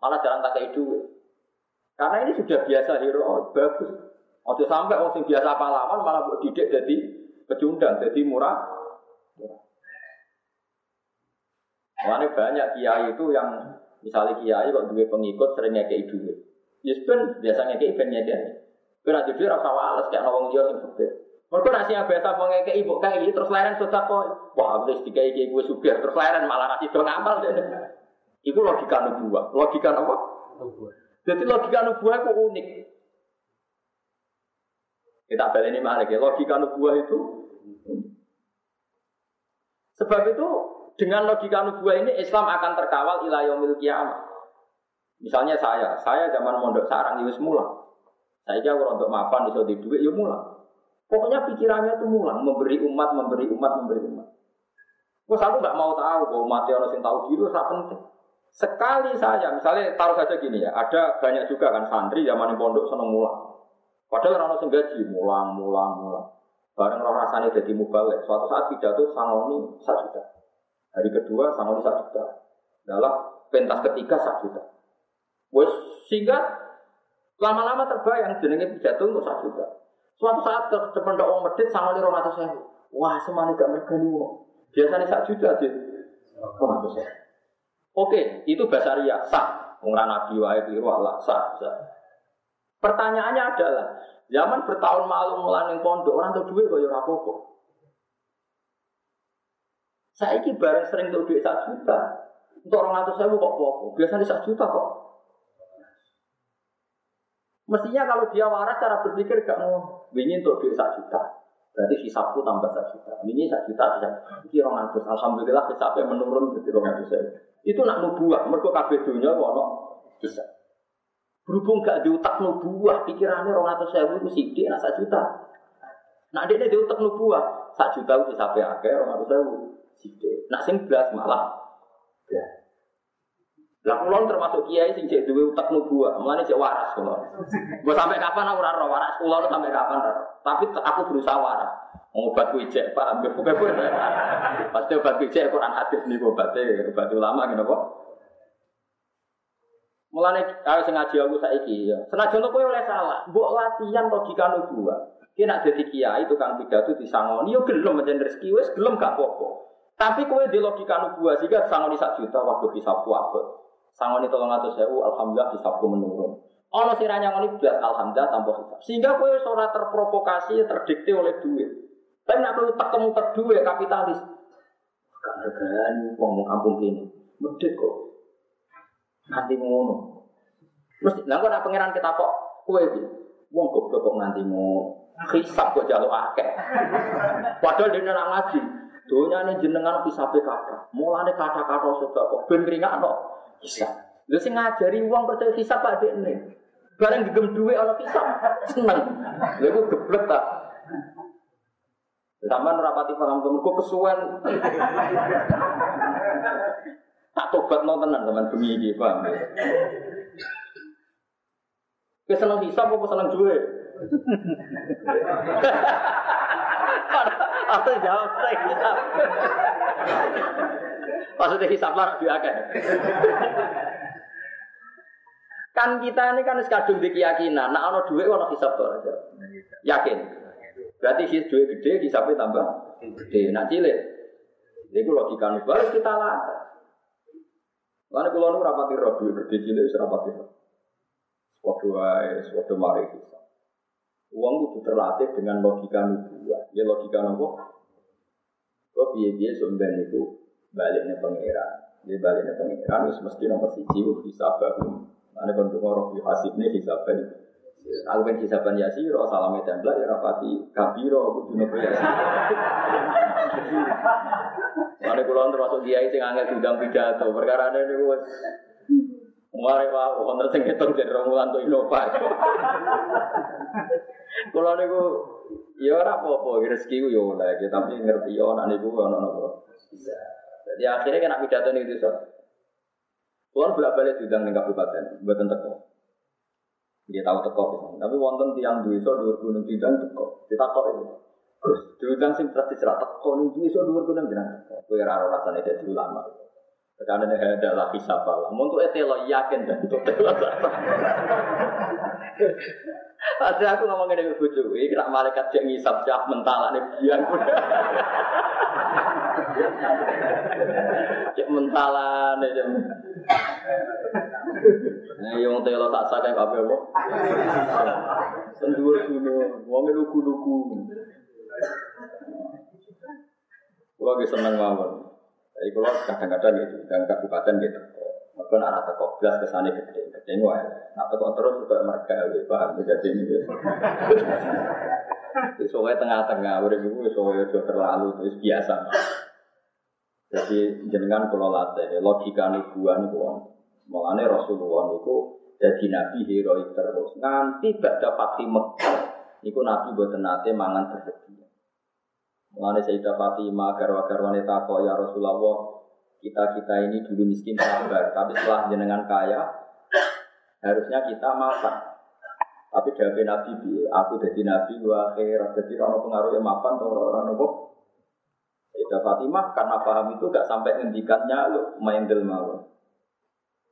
Malah jalan tak kayak duit. Karena ini sudah biasa hero, oh, bagus. Waktu sampai orang sing biasa pahlawan malah buat didik jadi pecundang, jadi murah. Makanya banyak kiai itu yang misalnya kiai kok dua pengikut sering ngekei duit. Ya sebenarnya biasa ngekei ben ngekei. Kau nanti dia rasa wales kayak nawang dia sing supir. Mereka nasi yang biasa mau ngekei ibu kayak terus leren sudah kok. Wah, terus tiga gue supir terus leren malah nasi dong ngamal deh. Itu logika nubuah. Logika apa? Nubuah. Jadi logika nubuah itu unik. Kita balik ini malah ya. Logika nubuah itu Sebab itu dengan logika nubuah ini Islam akan terkawal ilayomil kiamat. Misalnya saya, saya zaman mondok sarang itu semula. Saya jauh untuk mapan di duit, ya mula. Pokoknya pikirannya itu mulang, memberi umat, memberi umat, memberi umat. Terus aku nggak mau tahu bahwa mati orang yang tahu diri, itu penting. Sekali saya, misalnya taruh saja gini ya, ada banyak juga kan santri zaman pondok seneng mulang. Padahal orang sing gaji mulang, mulang, mulang. Bareng orang rasanya jadi mubalik. Suatu saat pidato sangoni satu juta. Hari kedua sangoni satu juta. Dalam pentas ketiga satu juta. Wes sehingga lama-lama terbayang jenenge pidato untuk satu juta. Suatu saat ke depan orang medit sangoni rong atau saya. Wah semani gak mergani Biasanya satu juta aja. Atau saya. Oke, itu bahasa ria, sah. Ungran nabi wae biru Allah sah, sah. Pertanyaannya adalah, zaman bertahun malu melaneng pondok orang tuh duit kok ya apa-apa. Saya ini bareng sering tuh duit satu juta. Untuk orang atas saya kok apa Biasanya satu juta kok. Mestinya kalau dia waras cara berpikir gak mau. Ini untuk duit satu juta. Berarti hisapku tambah satu juta. Ini satu juta bisa. Ini orang atas. Alhamdulillah hisapnya menurun jadi orang atas itu nak nubuah, mereka kabeh dunia wono bisa. Berhubung gak diutak nubuah, pikirannya orang atau sewu itu sidik, nak satu juta. Nak dia diutak nubuah, satu juta itu sampai akhir orang atau sewu sidik. Nak sing belas malah, ya. Lah kulon termasuk kiai sing cek duwe utak nubuah, mulane cek waras kulon. Gue sampai kapan aku ora waras kulon sampai kapan Tapi aku berusaha waras. Obat wijek Pak, ambil bukan pun. Pasti obat wijek Quran hadis nih obatnya, obat ulama gitu kok. Mulane ayo sing ngaji aku saiki ya. Senajan kowe oleh salah, mbok latihan logika nubuah. Ki nak dadi kiai tukang pidato disangoni yo gelem mencen rezeki wis gelem gak apa-apa. Tapi kowe di logika nubuah sehingga sangoni sak juta waktu hisabku abot. Sangoni tolong atau sewu, alhamdulillah hisabku menurun. Ono siranya ngoni belas alhamdulillah tanpa hisab. Sehingga kowe ora terprovokasi terdikte oleh duit. Tapi nak perlu ketemu kedua kapitalis. Gak regani ngomong kampung ini. Medit kok. Nanti ngono. Mesti, nah kok pangeran kita kok kue iki. Wong goblok kok nganti ngono. Hisap kok jaluk akeh. Padahal dia nak ngaji. Donya ini jenengan bisa kata. Mulane kata-kata sudah kok ben no. Hisap. Lu sing ngajari uang percaya hisap Pak ini. Bareng digem duwe ana hisap. Seneng. Lha geblek tak. Sampai rapati paham tuh, kok kesuwen. tak tobat mau tenan teman bumi ini, paham? Kesenang hisap apa senang duit? Apa jawab saya hisap? Maksudnya hisap lah biakan. Kan kita ini kan sekadung di keyakinan, nah ono duit ono hisap tuh aja. Yakin. Berarti sih duit gede hisapnya tambah gede. Nah cilik. Ini logika nih, harus kita latih. Lalu kalau nu rapati roh duit gede cilik serapati roh. Wae, waktu mari hisap. Uang itu terlatih dengan logika nubuah. Ya logika nopo. Kok biaya biaya sebenarnya itu baliknya pangeran. Dia baliknya pangeran, harus mesti nomor siji bisa bahu. Nanti kalau orang di hasibnya hisaban. Aku kan hisaban ya sih, roh salam tembak ya rapati kabiro, aku dunia priasi. Nanti kalau termasuk dia itu angin diundang pidato, perkara ini gue Mari wae wonten sing ngitung jadi romulan tuh Innova. Kula niku ya ora apa-apa rezeki ku ya oleh, tapi ngerti ya anak niku ana napa. Bisa. Jadi akhirnya kena pidato ning desa. Tuhan bolak balik diundang ning kabupaten, mboten teko. Dia tahu teko Tapi wonten tiang desa dhuwur gunung diundang teko. Ditakok itu. Gus, diundang sing berarti serat teko ning desa dhuwur gunung jenengan. Kowe ora rasane dadi ulama. Karena ini adalah hisab Allah. Untuk itu lo yakin dan itu Ada aku ngomongin dengan bujuk, ini kena malaikat yang ngisap siap mental ini biang. Cek mentalan ini. Nah, yang telo tak sakit apa apa? Tendua gunung, wongnya lugu-lugu. Kalau lagi seneng mawon. Jadi kalau kadang-kadang gitu, dan kabupaten gitu. Mereka arah teko belas ke sana gede, gede wae. Nah teko terus juga mereka lebih paham jadi ini. Soalnya tengah-tengah, udah ibu soalnya sudah terlalu terus biasa. Jadi jenengan kalau latih logika nubuan itu, mengenai Rasulullah itu jadi nabi heroik terus. Nanti baca Fatih Mekah, itu nabi buat nate mangan bersedia. Mengenai Sayyidah Fatimah, garwa-garwa wanita kok ya Rasulullah, kita kita ini dulu miskin sabar, tapi setelah jenengan kaya, harusnya kita makan. Tapi dari Nabi, aku jadi Nabi, wa akhirat, jadi orang pengaruh yang makan, atau orang nopo. Sayyidah Fatimah karena paham itu gak sampai ngendikannya lu main del mau.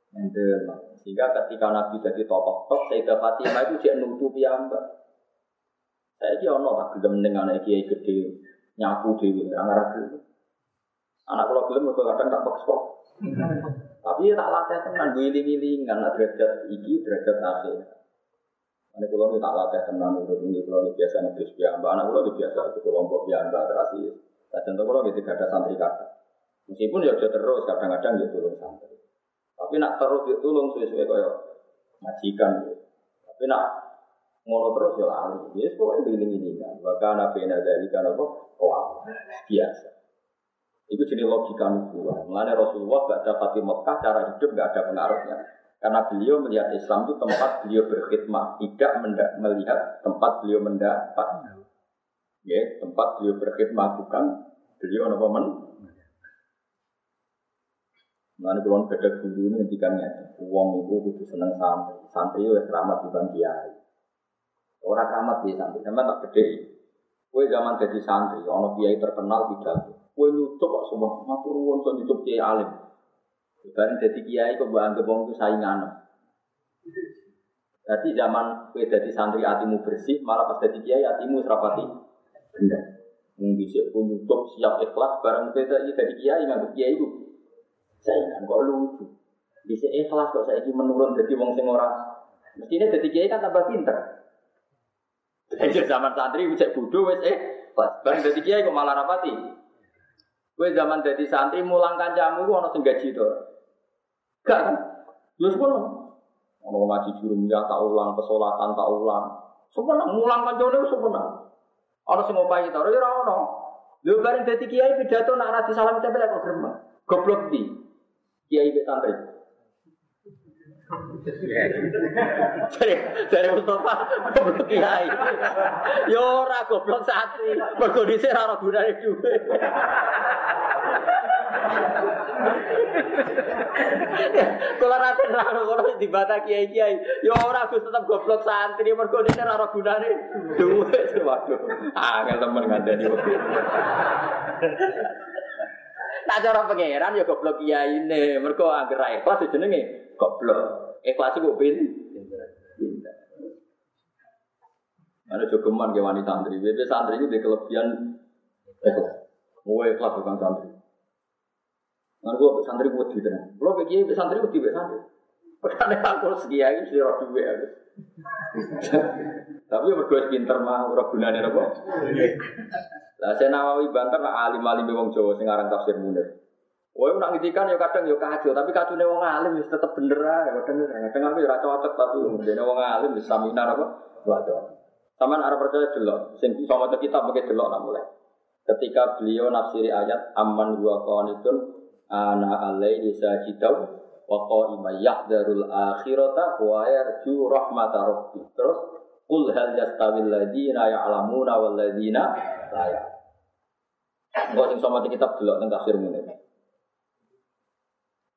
Mendel Sehingga ketika Nabi jadi tokoh-tokoh, Sayyidah Fatimah itu dia nutupi mbak. Saya kira ono tak gelem ning anak kiai gede nyapu dewi, orang ragu. Anak kalau belum kadang tak paksa. Tapi ya tak latih tenan, giling-giling, karena derajat iki, derajat akhir. Ini kalau tak latih tenan, ini kalau biasa nebis mbak anak kalau biasa itu kelompok mbak terasi. Nah, contoh kalau gitu ada santri kata. Meskipun ya terus, kadang-kadang ya tolong santri. Tapi nak terus dia tolong sesuai kayak majikan. Tapi nak ngono terus ya lali. Ya pokoknya giling-gilingan. Bahkan nabi dari kan apa? Oh, biasa. Itu jenis logika nubuah. Mengenai Rasulullah gak ada Fatih Mekah, cara hidup gak ada pengaruhnya. Karena beliau melihat Islam itu tempat beliau berkhidmat, tidak melihat tempat beliau mendapat. Ya, tempat beliau berkhidmat bukan beliau apa men. Mengenai kulon beda dulu ini ngendikannya, uang itu kudu seneng santri, santri itu keramat di kiai. Orang keramat di santri, sama tak gede. Kue zaman jadi santri, ono kiai terkenal pidato. Kue nyucuk kok semua, matur nuwun so nyucuk kiai alim. Bareng jadi kiai kok mbak anggap itu saingan. Jadi zaman kue jadi santri hatimu bersih, malah pas jadi kiai hatimu serapati benda. Mung bisa pun nyucuk siap ikhlas, bareng kue jadi kiai nggak kiai itu saingan kok lucu. Bisa ikhlas kok saya menurun jadi wong sing ora. Mestinya jadi kiai kan tambah pinter. Jadi zaman santri bisa bodoh wes eh bareng dadi kiai kok malah rapati. Kowe zaman dadi santri mulang kancamu ku ana gaji to. Gak kan? Lu sekolah. Ono ngaji jurumiyah tak ulang, pesolatan tak ulang. Sekolah mulang kancane sekolah. Ana sing ngopahi to, ora ono. Lho bareng dadi kiai pidato nak ra disalam tempel kok gremeng. Goblok di. Kiai be santri. Dari dari Mustafa goblok kiai. Yo ora goblok santri. Mergo dhisik ora gunane. Kula rate nerangno ngono dibata kiai-kiai. Yo ora Gus tetep goblok santri mergo dhisik ora gunane dhuwit. Waduh. Angel temen ngandani. Tak cara pangeran ya goblok kiai ini. Mergo anggere ra ikhlas ya jenenge goblok. Ikhlas iku bin. Pinter. Ada jogeman ke wanita santri. Jadi santri itu di kelebihan ikhlas. Mau ikhlas bukan santri. Gue santri di tenang. Kalau kayak gini, santri gue di santri. Padahal aku sekiai sih roh duwe aku. Tapi berdua pinter mah, ora gunane apa? Lah saya Nawawi banter nak alim-alim wong Jawa sing aran tafsir munir. Woi nak ngidikan ya kadang ya kacau, tapi kacune wong alim wis tetep bener ae. Kadang kadang aku ora cocok tapi dene wong alim wis saminar apa? Waduh. Taman arah percaya delok, sing iso maca kitab mungkin delok mulai. Ketika beliau nafsiri ayat aman wa qanitun ana alaihi sajidau wa qa'ima yahdharul akhirata wa yarju rahmata rabbi. Terus qul hal yastawil ladina ya'lamuna wal ladina la ya'lamun. Engko sing sama kitab delok teng tafsir ngene.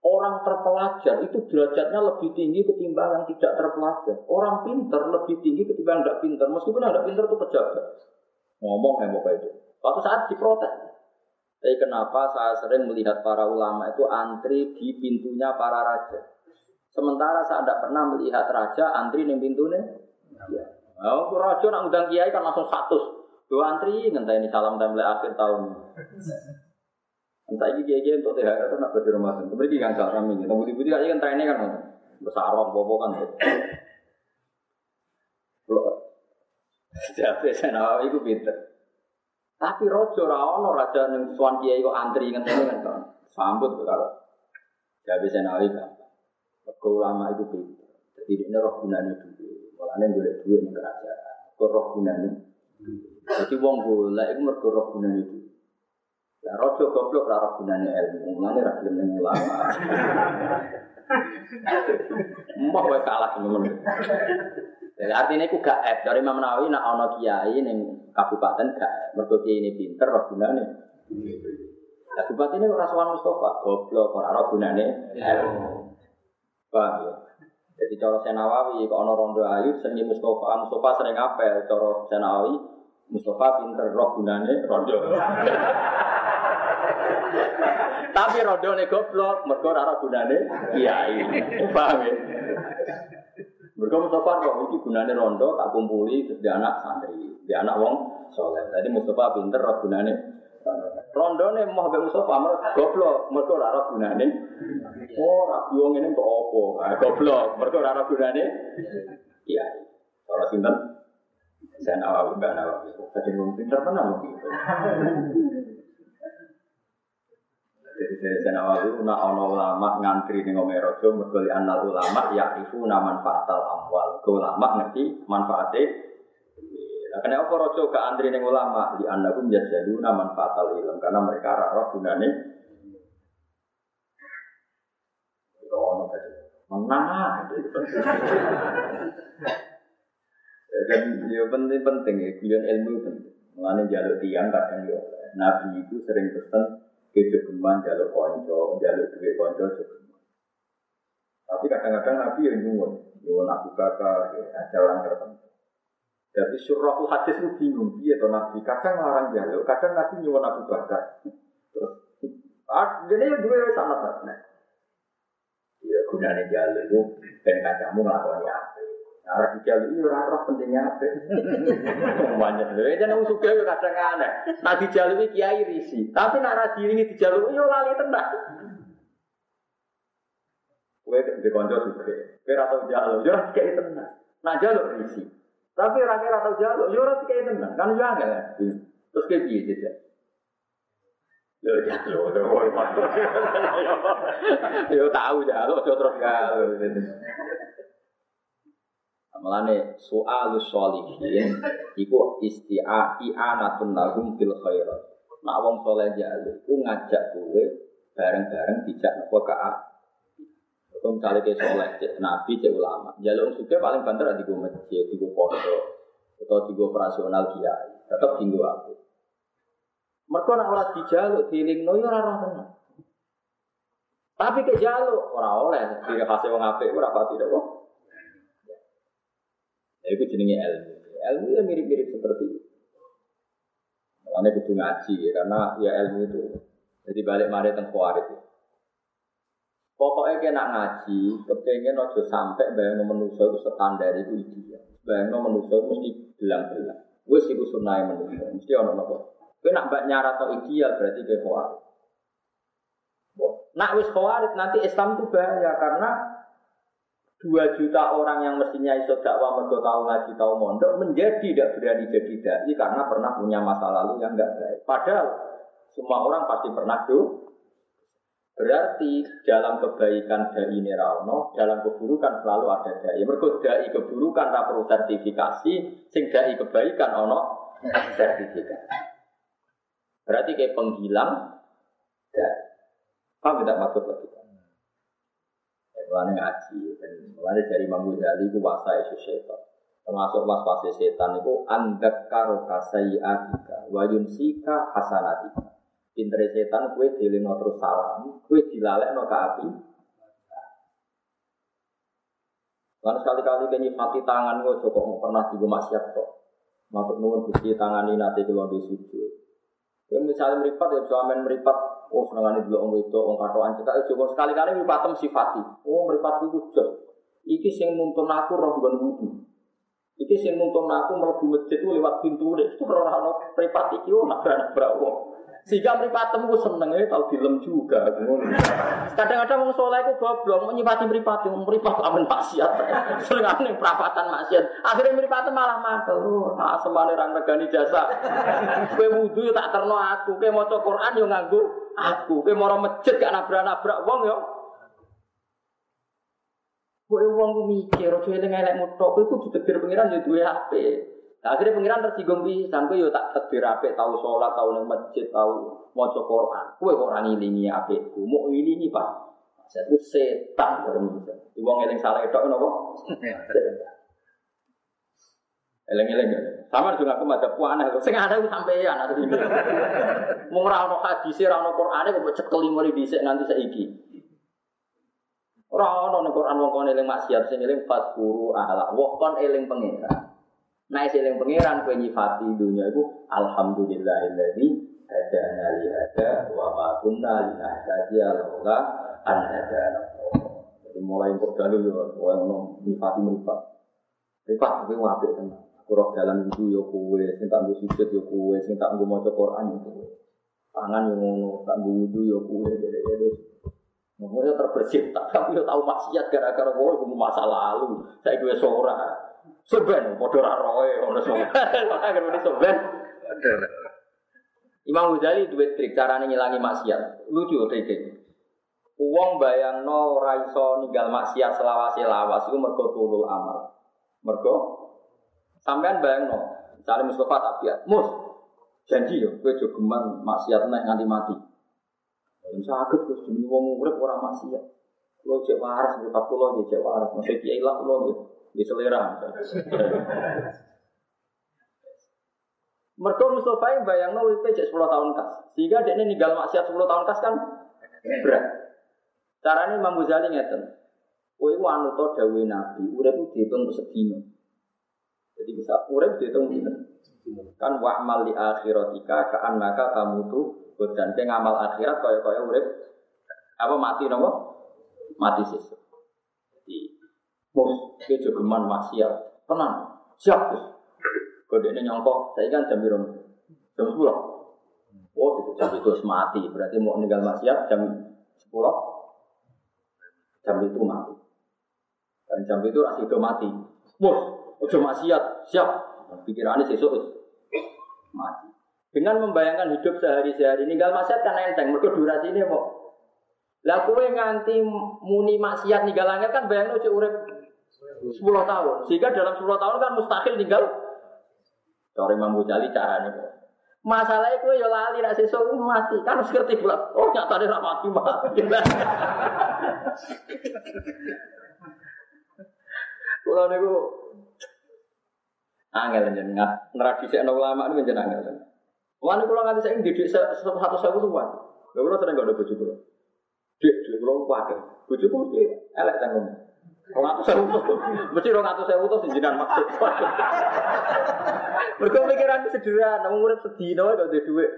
Orang terpelajar itu derajatnya lebih tinggi ketimbang yang tidak terpelajar. Orang pinter lebih tinggi ketimbang yang tidak pinter. Meskipun yang tidak pinter itu pejabat. Ngomong kayak apa itu. Suatu saat diprotes. Tapi kenapa saya sering melihat para ulama itu antri di pintunya para raja. Sementara saya tidak pernah melihat raja antri di pintunya. Ya. Oh, raja nak undang kiai kan langsung satu. Dua antri ngenteni salam mulai akhir tahun. Entah ini kiai untuk THR itu nak di rumah sendiri. Mereka kan cara kami. Tapi putih-putih aja kan trennya kan besar bobo kan. Jadi saya nawawi itu pinter. Tapi rojo rawono raja yang suan kiai kok antri ngenteni kan kan. Sambut kalau. Jadi saya nawawi kan. Kau ulama itu pinter. Jadi ini roh gunanya dulu. Mulanya boleh duit nih kerajaan. Roh gunanya. Jadi wong boleh itu mergo roh gunanya dulu. Lah rojo goblok ora roh gunane ilmu, mulane ra gelem ning ulama. Mbah wae kalah temen. Jadi artinya itu gak F dari Imam Nawawi nak ono kiai ning kabupaten gak mergo kiai ini pinter roh gunane. Kabupaten ini ora sowan Mustafa, goblok ora roh gunane ilmu. Paham ya? Jadi cara Senawawi, kok ono rondo ayu, seni Mustafa, Mustafa sering apel, cara Senawawi, Mustafa pinter roh gunane rondo. Tapi rondo nih goblok, mergo ora gunane kiai. Paham ya? Mergo Mustafa roh iki gunane rondo tak kumpuli terus dia anak santri, dia anak wong soleh. Jadi Mustafa pinter roh gunane rondo nih mau be Mustafa mer goblok, mergo ora gunane. Oh, rabi wong ini? Ah, goblok, mergo ora gunane kiai. Ora sinten? Saya nawawi, mbak nawawi. Tadi ngomong pinter mana gitu. Jadi dari Senawawi, nak ono ulama ngantri ning omahe raja mergo anal ulama yakifu naman fatal amwal. Ulama ngerti manfaatnya. Nah, kenapa raja gak antri ning ulama? Di anakum jajaduna manfaatal ilm karena mereka roh gunane ono tadi. Menang. Dan ya penting penting ya, kuliah ilmu penting. Mengenai jalur tiang kadang ya. Nabi itu sering pesan kejogeman jalur konco, jalur duit konco jogeman. Tapi kadang-kadang Nabi yang nyuwun, nyuwun Abu Bakar, ya, ada orang tertentu. Jadi surahul hadis itu bingung, dia atau Nabi kadang larang jalur, kadang Nabi nyuwun Abu Bakar. Ah, ini dua sangat nah. Ya gunanya jalur itu dan kacamu ngelakoni apa? Nah, di jalur itu orang pentingnya apa? Banyak. Itu nang suka ya kadang aneh. Nah di jalur itu kiai risi. Tapi nak diri ini di jalur itu lali tenang. Kue di konco suka. Kue atau jalur, yo kiai tenang. Nah jalur risi. Tapi rakyat atau jalur, yo kiai tenang. Kan enggak. Terus kayak piye saja. Yo jalur, yo tahu jalur, terus jalur. Melane soal sholihin iku isti'a i'anatun lahum fil khairat. Nak wong soleh jaluk ku ngajak kowe bareng-bareng dijak nopo ka Kau misalnya kayak soleh, cek nabi, cek ulama. Jalur suka paling banter di gue masjid, di gue pondok, atau di gue operasional kiai. Tetap tinggal aku. Mereka nak olah dijaluk, diling no, ya orang tenang. Tapi ke jaluk, orang oleh, diri hasil wong apik, ora pati tidak kok. Ya itu jenenge ilmu. Ilmu ya mirip-mirip seperti itu. Makanya kudu ngaji ya, karena ya ilmu itu. Jadi balik mari teng itu. Pokoknya kena ngaji, kepengen ojo sampai bayang manusia itu standar itu ideal. Bayang manusia itu mesti bilang-bilang. Sih gue sunai manusia, mesti orang nopo. Gue nak mbak nyarat ideal berarti kayak khawarit. Nak wis khawarit nanti Islam itu bahaya karena dua juta orang yang mestinya iso dakwah mergo tahu ngaji tahu mondok menjadi tidak berani jadi dai karena pernah punya masa lalu yang enggak baik. Padahal semua orang pasti pernah do Berarti dalam kebaikan dari Nerauno, dalam keburukan selalu ada dai. Mereka dai keburukan rapor sertifikasi, sing dai kebaikan ono sertifikasi. Berarti kayak penghilang dai. Paham tidak maksud lagi? Ya, mulanya ngaji, dan mulanya dari Imam Ghazali itu wasa isu setan. Termasuk was-wasi setan itu andak karo kasai adika, wayun sika hasanatika. Pintere setan kue dilino terus salam, kue dilalek no ke api. Lalu sekali-kali kenyi mati tangan gue cukup mau pernah juga maksiat kok. Matuk nuwun gusti tangan ini nanti kalau di sujud. Kue misalnya meripat ya suamen meripat. Oh senengane dulu om itu om katoan kita cukup sekali-kali meripatem sifati. Oh meripat itu jos. Iki sing nuntun aku roh gon wudu. Iki sing nuntun aku mlebu masjid lewat pintu. Itu ora ono mripat iki oh nabrak-nabrak. Sehingga mripatemu ku senenge tau dilem juga. Kadang-kadang wong saleh ku goblok menyipati mripate, mripat amen maksiat. Senengane perapatan maksiat. Akhirnya mripate malah mantel. Ah semane ra regani jasa. Kowe wudu tak terno aku, kowe maca Quran yo nganggo aku. Kowe moro masjid gak nabrak-nabrak wong yo. Kowe wong mikir, aja eling elek mutok, kowe kudu ditetir pengiran yo duwe HP. Nah, akhirnya pengiran tersinggung pisan kowe yo tak tedbir apik, tahu sholat, tahu nang masjid, tahu maca Quran. Kowe kok ora ngilingi apikku, mau ngilingi Pak. Saya itu setan. Di wong eling salah itu napa? Eleng-eleng ya. Sama juga aku ada puana, sing ada aku sampean ada ini. Mau ora ono hadis, ora ono Qur'ane kok cekel ngene dhisik nganti saiki. Ora ono ning Quran wong kon eling maksiat sing eling fatquru ala. Wong kon eling pengira. Nah, seling pangeran kowe nyifati dunia itu alhamdulillahilladzi hadana li hada wa ma kunna linahtadiya laula an hadana. Jadi mulai kok dalu yo kowe ngono nyifati mripat. Mripat kowe apik tenan. Aku roh dalam itu yo kowe, sing tak nggo sujud yo kowe, sing tak nggo maca Quran yo kowe. Tangan yo ngono, tak nggo wudu yo kowe, dede-dede. Ngomongnya terbersih, tapi yo tahu maksiat gara-gara kowe masa lalu. Saya gue seorang. Soben, padha ra roe ngono soben. Agar muni soben. Imam Ghazali duwe trik carane ngilangi maksiat. Lucu trike. Wong bayangno ora iso ninggal maksiat selawase lawas iku mergo tulul amal. Mergo sampean bayangno, misalnya Mustafa Tabiat, Mus, janji yo kowe aja geman maksiat nek nganti mati. Yen saged Gus jenenge wong urip ora maksiat. Lo cek waras, mripat kula nggih cek waras. Masih kiai lah kula nggih di selera. Mereka Mustafa yang bayang no WP cek 10 tahun kas. Sehingga dia ini ninggal maksiat 10 tahun kas kan berat. Caranya Imam Ghazali ngeten. Kowe ku anu to dawuhe Nabi, urip ku dihitung sedina. Jadi bisa urip dihitung dina. Kan wa'mal li akhiratika ka annaka tamutu dan ngamal akhirat kaya-kaya urip apa mati nopo? Mati sesuk. Mus, dia jogeman maksiat. Tenang, siap terus. Kode ini nyongkok, saya kan jam biru. Jam sepuluh. Oh, itu jam itu mati. Berarti mau meninggal maksiat jam sepuluh. Jam itu mati. Dan jam itu masih itu mati. Mus, udah maksiat, siap. Pikirannya sesuk mati. Dengan membayangkan hidup sehari-hari, ninggal maksiat kan enteng. Mereka durasi ini kok. Lah kowe nganti muni maksiat ninggal langit kan bayangno cek urip 10 tahun. Sehingga dalam 10 tahun kan mustahil tinggal Cara Imam Ghazali caranya. Masalahnya kue ya lali nak sesuk mati. Kan harus ngerti pula. Oh nyata dia mati mati. Kulo niku angel jenengan ngradisekno ulama niku jenengan angel. Wani kulo nganti saiki didik satu sewu tuan. Lha kulo sering gak ada bojo kulo. Dik, dik kulo kuwatir. Bojoku mesti elek tanggung. Rong atus sewu mesti rong atus sewu tuh jenengan maksud. Mereka pikiran sederhana, urip sedina wae gak duwe dhuwit.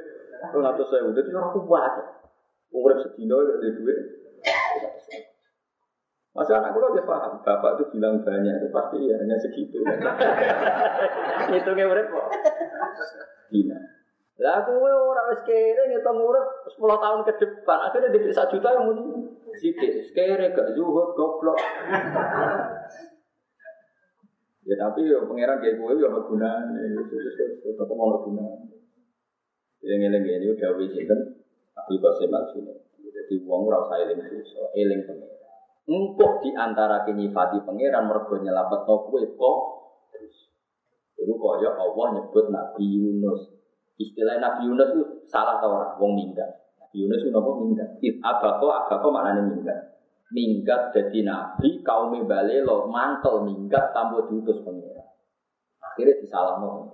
Rong atus sewu, dadi ora kuat. Urip sedina gak duwe dhuwit. Masa anak kulo dia paham, bapak itu bilang banyak, itu pasti ya hanya segitu. Hitungnya urip kok. Dina. Lah kowe ora wis kere ngitung urip 10 tahun ke depan, akhirnya di 1 juta yang muni. Sithik, kere gak zuhud goblok. ya tapi ya pangeran kayak kowe ya ono gunane, tetep ono gunane. Yang eling ini udah wis sinten Abdul Qasim Al-Junaid. Jadi wong ora usah eling dosa, eling pangeran. Empuk di antara nyifati pangeran mergo nyelametno kowe kok. Iku kaya Allah nyebut Nabi Yunus. Istilah Nabi Yunus itu salah tau ora wong minggat. Nabi Yunus itu napa minggat? It abako abako maknane minggat. Minggat jadi nabi kaum bale lo mantel minggat tanpa diutus pangeran. Akhirnya disalahno.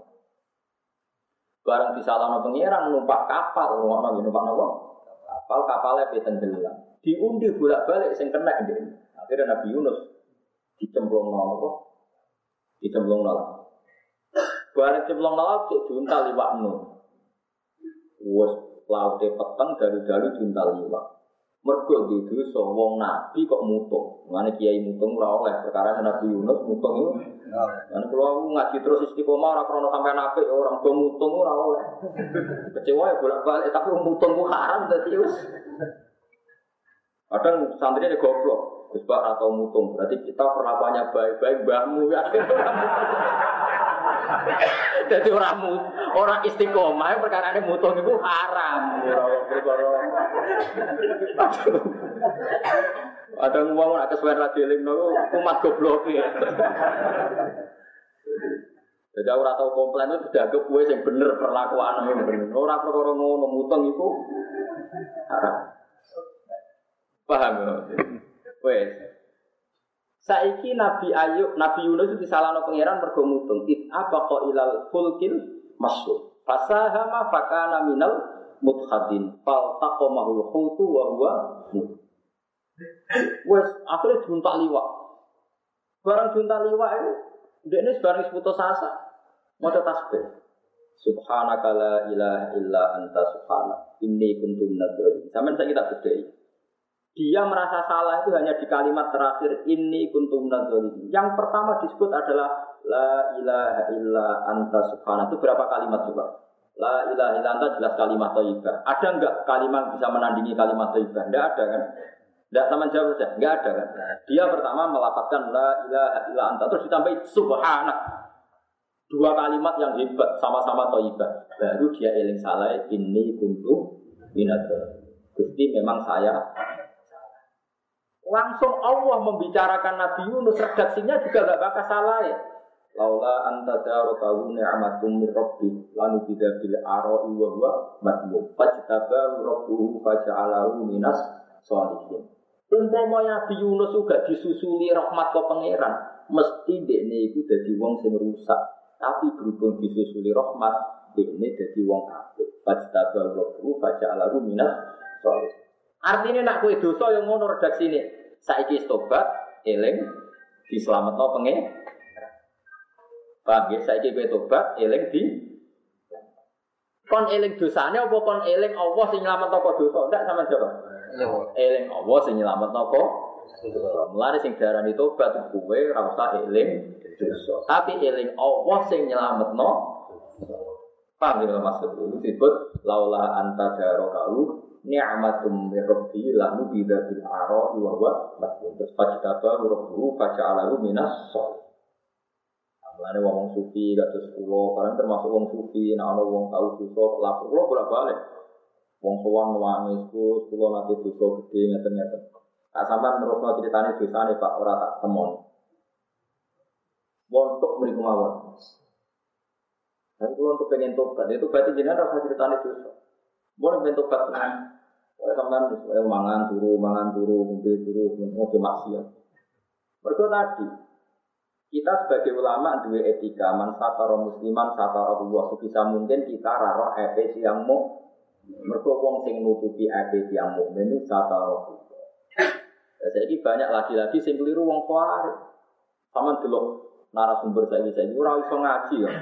Barang disalahno pangeran numpak kapal, ngono numpak napa? Kapal kapalnya petenggelam diundi bolak-balik sing kena. Akhirnya Nabi Yunus dicemplung nol apa? Dicemplung nol. Barang cemplung nol cek diuntal liwak nun. Wes laute peteng dari dari diuntal liwak. Mergo di dosa wong nabi kok mutung. Ngene kiai mutung ora oleh perkara Nabi Yunus mutung itu. Lan kula ngaji terus istiqomah ora krana sampean apik orang do mutung ora oleh. Kecewa ya bolak-balik tapi mutung ku haram dadi wis. Kadang santri ini goblok, Gus atau mutung. Berarti kita perlakuannya baik-baik, mbahmu ya. Jadi orang orang istiqomah perkara ini mutung itu haram. Ada ngomong nak kesuwen radioling nopo umat goblok ya. Jadi orang tahu komplain itu sudah gue yang bener perlakuan yang bener. Orang perkara ngono mutung itu haram. Paham ya? Wes. Saiki Nabi Ayub, Nabi Yunus itu disalahno pangeran mergo mutung. It apa kok ilal fulkil masuk. Fasahama fakana minal mutkhadin. Fal taqomahul khutu wa huwa Wes akhirnya juntak liwak. Barang juntak liwak itu, dia ini sebarang seputus asa. Mau tasbih. Subhanaka la ilaha illa anta subhanak. Inni kuntu minadz Sampai saya kita bedai. Dia merasa salah itu hanya di kalimat terakhir ini kuntum nadzalimin. Yang pertama disebut adalah la ilaha illa anta subhana. Itu berapa kalimat coba? La ilaha illa anta jelas kalimat thayyibah. Ada enggak kalimat bisa menandingi kalimat thayyibah? Enggak ada kan? Enggak sama jawab saja, enggak ada kan? Dia pertama melapatkan la ilaha illa anta terus ditambahi subhana. Dua kalimat yang hebat sama-sama thayyibah. Baru dia eling salah ini kuntum minat. Gusti memang saya Langsung Allah membicarakan Nabi Yunus, redaksinya juga gak bakal salah ya. Laula anta darokahu ni'matum min rabbi lanu tidak bil ara'i wa huwa madmum fajtabahu rabbuhu faja'alahu minas sholihin. Umpama Nabi Yunus juga disusuli rahmat ke pangeran, mesti dekne iku dadi wong sing rusak. Tapi berhubung disusuli rahmat, dekne dadi wong apik. Fajtabahu rabbuhu faja'alahu minas sholihin. Artinya nak kue dosa yang ngono redaksi ini saiki tobat eling diselametno pengen Paham ya? Saiki kowe tobat eling di kon eling dosane apa kon eling Allah sing nyelametno kok dosa? Ndak sama jawab. Eling Allah sing nyelametno kok Mulane sing diarani tobat kuwe ora usah eling dosa. Tapi eling Allah sing nyelametno Paham ya maksud itu disebut laula anta darokau ni'matum min rabbi lahu bidza bil ara wa huwa masbun terus fajtaba rabbuhu faja'alahu minas shol Mulane wong sufi kados kula, karena termasuk wong sufi, nek ana wong tau dosa lapor kula bolak-balik. Wong sowan nangis ku, kula nate dosa gede ngeten-ngeten. Tak sampean terusno critane dosane Pak ora tak temon. Wontok mriku mawon. Dan kalau untuk pengen tobat, itu berarti jenengan rasa ceritanya dosa. Boleh pengen tobat? Oleh sampean supaya mangan turu, mangan turu, ngombe turu, ngojo maksiat. Mereka tadi kita sebagai ulama dua etika man satara musliman satara Allah sebisa mungkin kita raro epe yang mau mereka wong sing nutupi epe yang mau menu satara Jadi banyak lagi-lagi sing keliru wong suara sama dulu narasumber saya bisa ini orang iso ngaji ya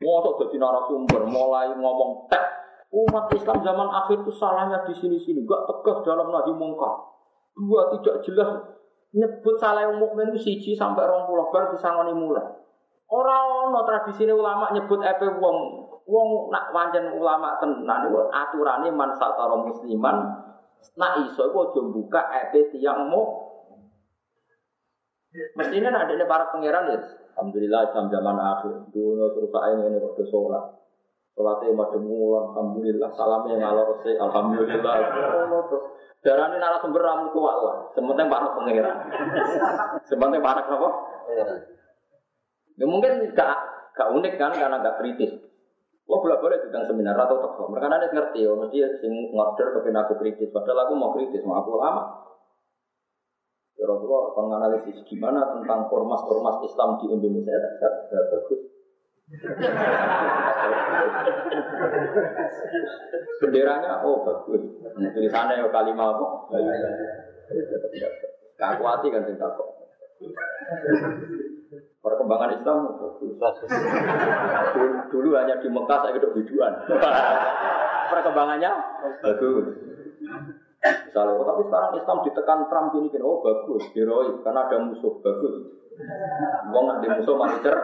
mau jadi narasumber mulai ngomong tek umat Islam zaman akhir itu salahnya di sini-sini gak tegas dalam nahi mungkar dua tidak jelas nyebut salah yang mukmin itu siji sampai rong puluh bar disangoni mulai. Orang no tradisi ulama nyebut epe wong wong nak wajan ulama tenan itu aturannya man satara musliman nak iso itu aja buka epe tiang mu. Mestinya ada ini para pangeran ya. Alhamdulillah Islam zaman akhir dunia terus saya ini kok sholat. Sholatnya madem alhamdulillah salamnya ngalor sih, alhamdulillah. Darah ini narasumber ramu kuat lah. Sementara para pengiran. Sementara para apa? Ya mungkin gak gak unik kan karena gak kritis. Lo boleh boleh tentang seminar atau toko. Mereka nanti ngerti ya, mesti sing ngorder kepen aku kritis. Padahal aku mau kritis, mau aku lama. Kira-kira penganalisis gimana tentang ormas-ormas Islam di Indonesia? Gak bagus. Benderanya oh bagus. Tulisannya ya kalimat apa? Gak hati kan cinta kok. Perkembangan Islam bagus. Dulu, dulu hanya di Mekah saya hidup biduan. Perkembangannya bagus. Misalnya, oh, tapi sekarang Islam ditekan Trump ini, gini, oh bagus, heroik, karena ada musuh, bagus. Wong ada musuh masih.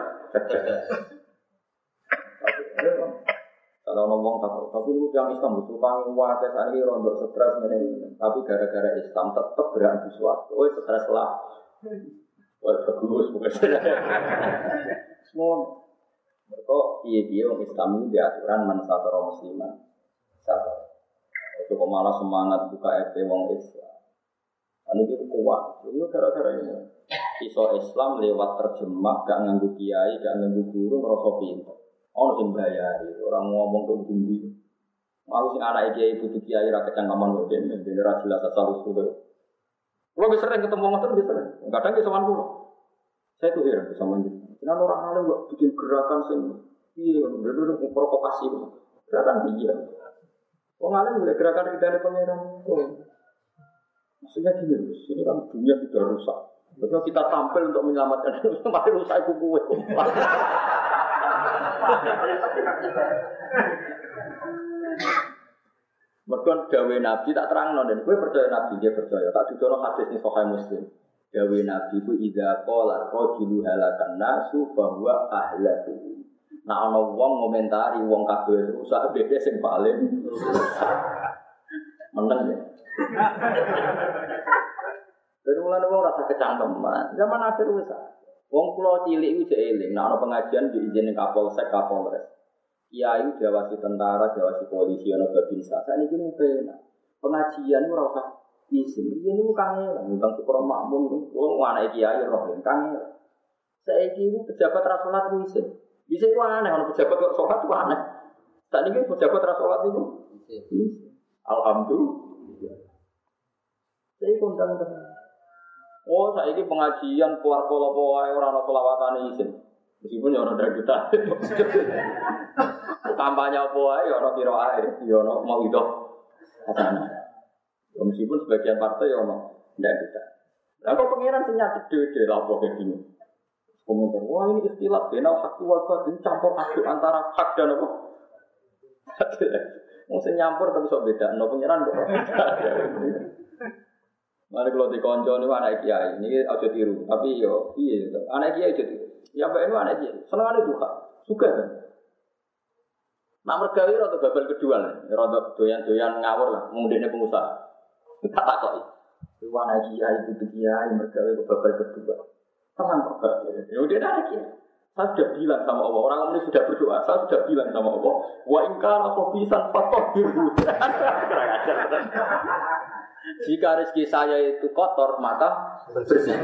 Kalau ngomong takut, tapi lu yang Islam itu wakai saat ini rontok stres ini, tapi gara-gara Islam tetap berani suatu. Oh stres lah. Wah bagus bukan Semua. Mereka iya dia orang Islam ini diaturan man satu musliman. Satu. Itu malah semangat buka FP wong Islam. Ini itu kuat. Itu gara-gara ini. Iso Islam lewat terjemah, gak nganggu kiai, gak nganggu guru, merasa pintar. Ono sing bayari, orang ngomong ke tinggi. Mau sing anak kiai ibu kiai ra kecangkeman kok den, den ra jelas asal usul. Kalau bisa sering ketemu ngotot bisa. Kadang ke sama kulo. Saya tuh heran sama dia. Kenapa orang alim kok bikin gerakan sing iya, bener-bener provokasi. Gerakan iya. Orang alim boleh gerakan kita ada pangeran. Oh. Maksudnya gini, ini kan dunia sudah rusak. Betul kita tampil untuk menyelamatkan, mari rusak kuku. Mereka dawe Nabi tak terang dan gue percaya Nabi dia percaya tak juga hadis nih sokai Muslim. Dawe Nabi itu ida kolar rojulu halakan nasu bahwa ahlaku. Nah ono wong ngomentari wong kabeh rusak beda sing paling meneng ya. Dan mulai wong rasa kecangkeman. Zaman akhir rusak. Wong pulau cilik itu jadi eling, nah pengajian diizinin kapolsek kapolres. Kiai jawasi tentara, jawasi polisi, ono babinsa. Saat ini mau pena. Pengajian itu rasa izin. Ini itu kangen, tentang syukur makmum. Oh, mana kiai roh kangen. Saya ini pejabat rasulat itu izin. Bisa itu aneh, kalau pejabat kok sholat itu aneh. Saat ini pejabat rasulat itu Alhamdulillah. Saya kondang dengan Oh, saya ini pengajian keluar pola pola orang orang selawatan izin. Meskipun ya orang dari kita. Kampanye apa ya orang kira air, ya orang mau itu. Ya, meskipun sebagian partai ya orang dari kita. Nah, kok pengiran senyap gede lah kayak gini. Komentar, wah ini istilah benal hak wal batin campur aduk antara hak dan apa? Mau nyampur tapi sok beda, no pengiran kok. Mana kalau di konco ini anak kiai, ini aja tiru. Tapi yo, iya, anak kiai aja tiru. Ya mbak ini anak kiai, seneng ada duka, suka kan. Nak mergawi atau babal kedua nih, rada doyan-doyan ngawur lah, mungkin pengusaha. Tak tak kok. Itu anak kiai, itu kiai, mergawi ke babal kedua. Tenang kok, ya udah anak kiai. Saya sudah bilang sama Allah, orang ini sudah berdoa, saya sudah bilang sama Allah, wa ingkar aku bisa fatah biru. Kurang ajar. Jika rezeki saya itu kotor, maka bersih.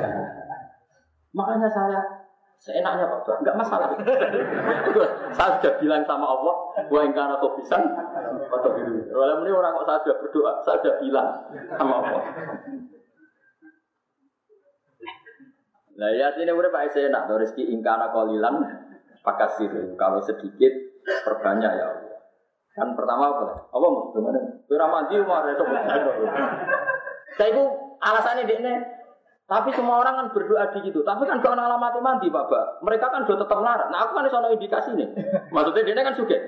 Makanya saya Seenaknya Pak, enggak masalah. saya sudah bilang sama Allah, wa in kana khobisan atau biru. Kalau ini orang kok saya sudah berdoa, saya sudah bilang sama Allah. Nah ya sini udah Pak saya enak, rezeki ingkana kolilan pakasir. Kalau sedikit perbanyak ya Allah. Kan pertama apa? Apa mana? Kira mandi mau ada Saya itu alasannya dia tapi semua orang kan berdoa di gitu. Tapi kan kalau alamat mandi, Bapak. Mereka kan sudah tetap melarat. Nah, aku kan soal indikasi nih. Maksudnya dia kan suka.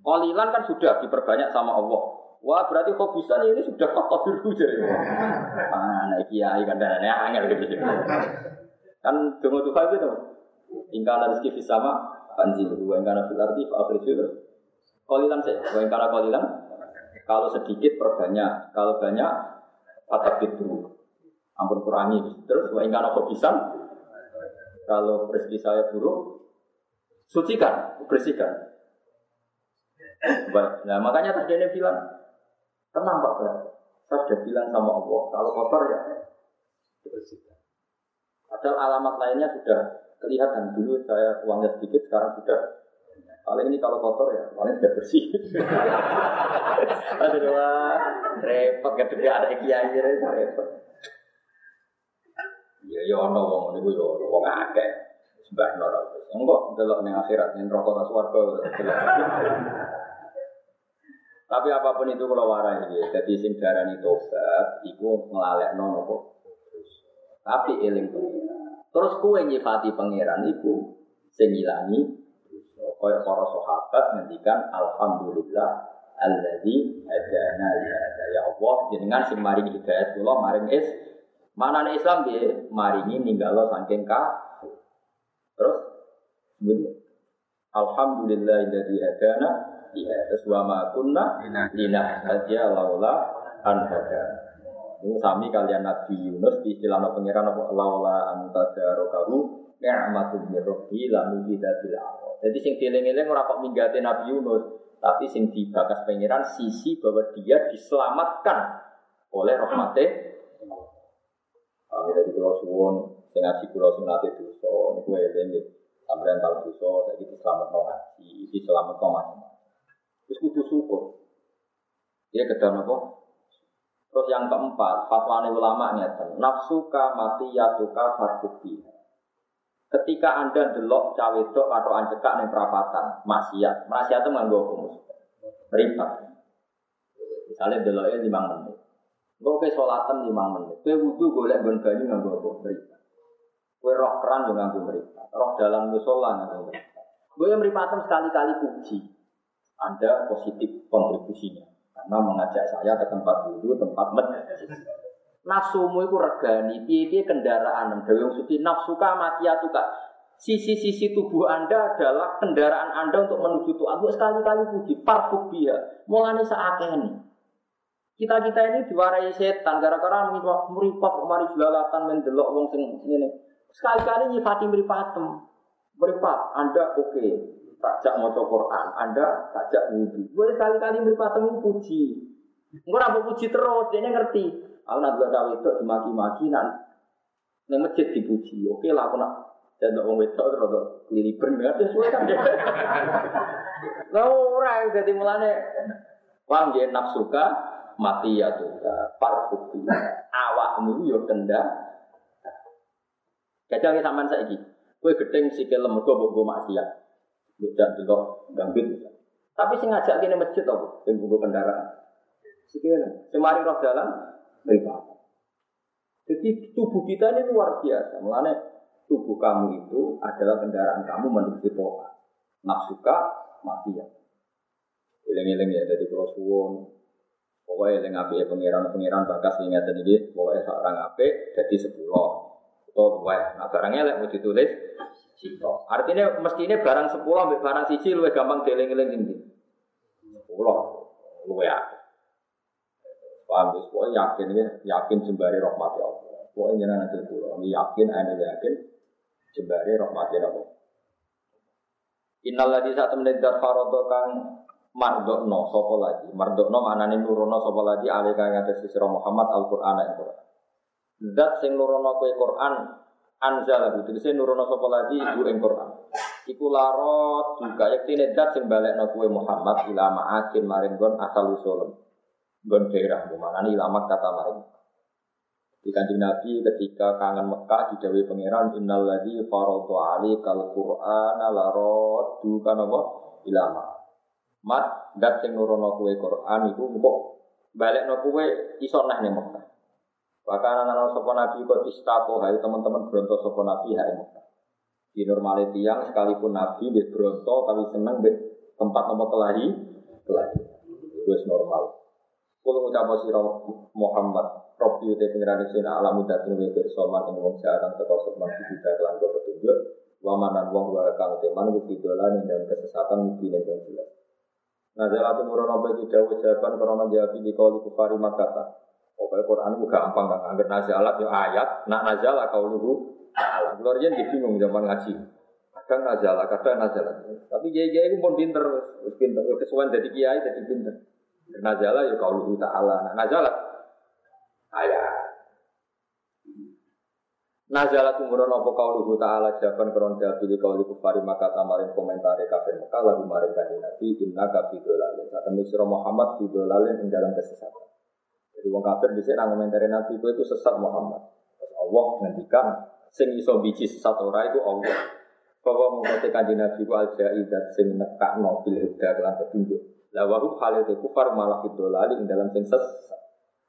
Kolilan kan sudah diperbanyak sama Allah. Wah, berarti kok bisa nih ini sudah faktor biru jadi. Nah kiai kan dan angel gitu. Kan tunggu tuh gitu. Ingkana rezeki sama banjir. Wa ingkana fil ardi fa Kolilan saya, wa ingkana kolilan. Kalau sedikit perbanyak, kalau banyak fatak itu ampun kurangi. Terus wa ingkana bisa kalau rezeki saya buruk, sucikan, bersihkan. Nah makanya tadi dia bilang, tenang Pak saya sudah bilang sama Allah, kalau kotor ya bersihkan. Padahal alamat lainnya sudah kelihatan dulu saya uangnya sedikit, sekarang sudah Paling ini kalau kotor ya, paling sudah bersih. Aduh, wah, repot, gak ada kiai, repot. Ya ya ono wong niku ya wong akeh. Sembah neraka. Enggak delok ning akhirat ning neraka ta swarga. Tapi apa pun itu kalau warai ya, jadi sing darani tobat iku nglalekno napa. Tapi eling pengiran. Terus kue nyifati pangeran iku sing kaya para sahabat ngendikan alhamdulillah alladzi hadana ya Allah jenengan sing maring hidayat kula maring is Mana nih Islam dia maringi ninggalo saking kafir. Terus Alhamdulillah dari hadana ya terus wa ma kunna lina hadiya laula an hadana. Ini sami kalian Nabi Yunus di istilah pengiran apa laula anta darokahu ni'matun min rabbi la nubidatil Jadi sing dieling-eling ora kok minggate Nabi Yunus, tapi sing dibakas pengiran sisi bahwa dia diselamatkan oleh rahmatnya kami dari pulau suwon, sing ngaji pulau sing latih dosa, ini eling sampean tahu dosa, saya gitu selamat ngaji, ini selamat no macam Terus kudu syukur. Dia kedua apa? Terus yang keempat, fatwa ulama nyata, nafsuka mati yatuka farfuki. Ketika anda delok cawe dok atau anjekak nih perapatan, maksiat, maksiat itu nganggo hukum, meripat. Misalnya deloknya lima menit, Gue ke sholatan lima menit. Gue wudhu golek gon banyu nganggo apa? Mereka. Gue roh keran juga nganggo mereka. Roh dalam musola. Gue yang meripatem sekali-kali puji. Anda positif kontribusinya. Karena mengajak saya ke tempat wudhu, tempat masjid. Nafsumu itu regani, piye kendaraan. Dewi suci nafsuka kak. Sisi-sisi tubuh Anda adalah kendaraan Anda untuk menuju Tuhan. Gue sekali-kali puji, parfubia. Mulanya saatnya nih. Kita-kita ini diwarai setan gara-gara meripat mari jelalatan mendelok wong sing ini. Sekali-kali nyifati meripatem. Meripat, Anda oke. Okay. Takjak mau Quran, Anda takjak wudhu. Gue sekali-kali meripatem puji. Gue rambut puji terus, dia ngerti. Aku nak dua cawe itu dimaki-maki, nak neng masjid dipuji. Oke lah, aku nak dan orang wedok terus ada liliber nggak sesuai kan dia. Lah ora jadi mulane paham dia nafsuka mati ya juga parfuki awakmu yo kenda Kacau sama saya ini, kue gedeng si kelem mergo mbok maksiat. Bukan dulu gambit. Tapi sing ngajak kene masjid apa? Sing buku kendaraan. Sikile, semari roh dalam beribadah. Jadi tubuh kita ini luar biasa. Mulane tubuh kamu itu adalah kendaraan kamu menuju Tuhan. Nafsuka mati ya. Eleng-eleng ya dari kalau Pokoknya yang ngapi pengiran pengiran bakas ini iki, pokoknya seorang ngapi jadi sepuluh. Atau dua. Nah barangnya lek mau ditulis sito. Artinya mestinya barang sepuluh barang siji lebih gampang dieling-eling ini. Sepuluh, luwe ya. Paham ya? Pokoknya yakin ya, yakin jembari rahmati Allah. Pokoknya jangan nanti dulu. Yakin, anda yakin jembari rahmati Allah. Innalladzi saat menit dar farodo kang mardokno sapa lagi mardokno maknane nurono sapa lagi alih kang ngates sira Muhammad Al-Qur'an Al Qur'an Zat sing nurono kowe Qur'an anzala itu tegese nurono sapa lagi ibu ing Quran iku larot juga yektine dat sing balekno kowe Muhammad ila ma'akin maring gon asal usul gon daerah mana nih lama kata maring di kanjeng Nabi ketika kangen Mekah di Dewi Pangeran innal ladzi faradu alikal qur'ana larot duka napa ila ma mat dat sing nurono kowe Quran iku engko balekno kowe iso neh ning Mekah Bahkan anak sopo nabi kok istako, hai teman-teman beronto sopo nabi hari Mekah. Di normal tiang sekalipun nabi be beronto tapi seneng tempat nomor kelahi kelahi. Itu normal. Kalau ngucap sira Muhammad, Robbi uti pengiran sina alam sing wekir soman ing wong jarang teko sopan kita kelan petunjuk. Wamanan wong wa kang teman ku fidolan ing dalam kesesatan mungkin yang jelas. Nazalatu murono bagi dawu jawaban karena jawab di kau kufari makata. Pokoknya Quran itu gampang kan, angger nazalat ya ayat, nak nazalah kau luhu ta'ala. Keluar dia bingung zaman ngaji. Kadang nazalah, kadang nazalah. Tapi kiai-kiai itu pun pinter, pinter. Kesuwan jadi kiai jadi pinter. Nazalah ya kau luhu ta'ala. Nah, nazalah ayat. Nazalah tumuran apa kau luhu ta'ala jawaban keron pilih kau luhu kufari maka tamarin komentari kafir maka lagu maring kanjeng nabi inna kafidolalin. Saat ini Muhammad fidolalin ing dalam kesesatan. Jadi wong kafir di sini komentari Nabi itu itu sesat Muhammad. Terus Allah ngendikan sing iso biji sesat ora itu Allah. Bahwa mengkote kanji Nabi ku al jaidat sing nekakno bil huda kelan petunjuk. La wa hu halil kufar malah fidolali ing dalam sing sesat.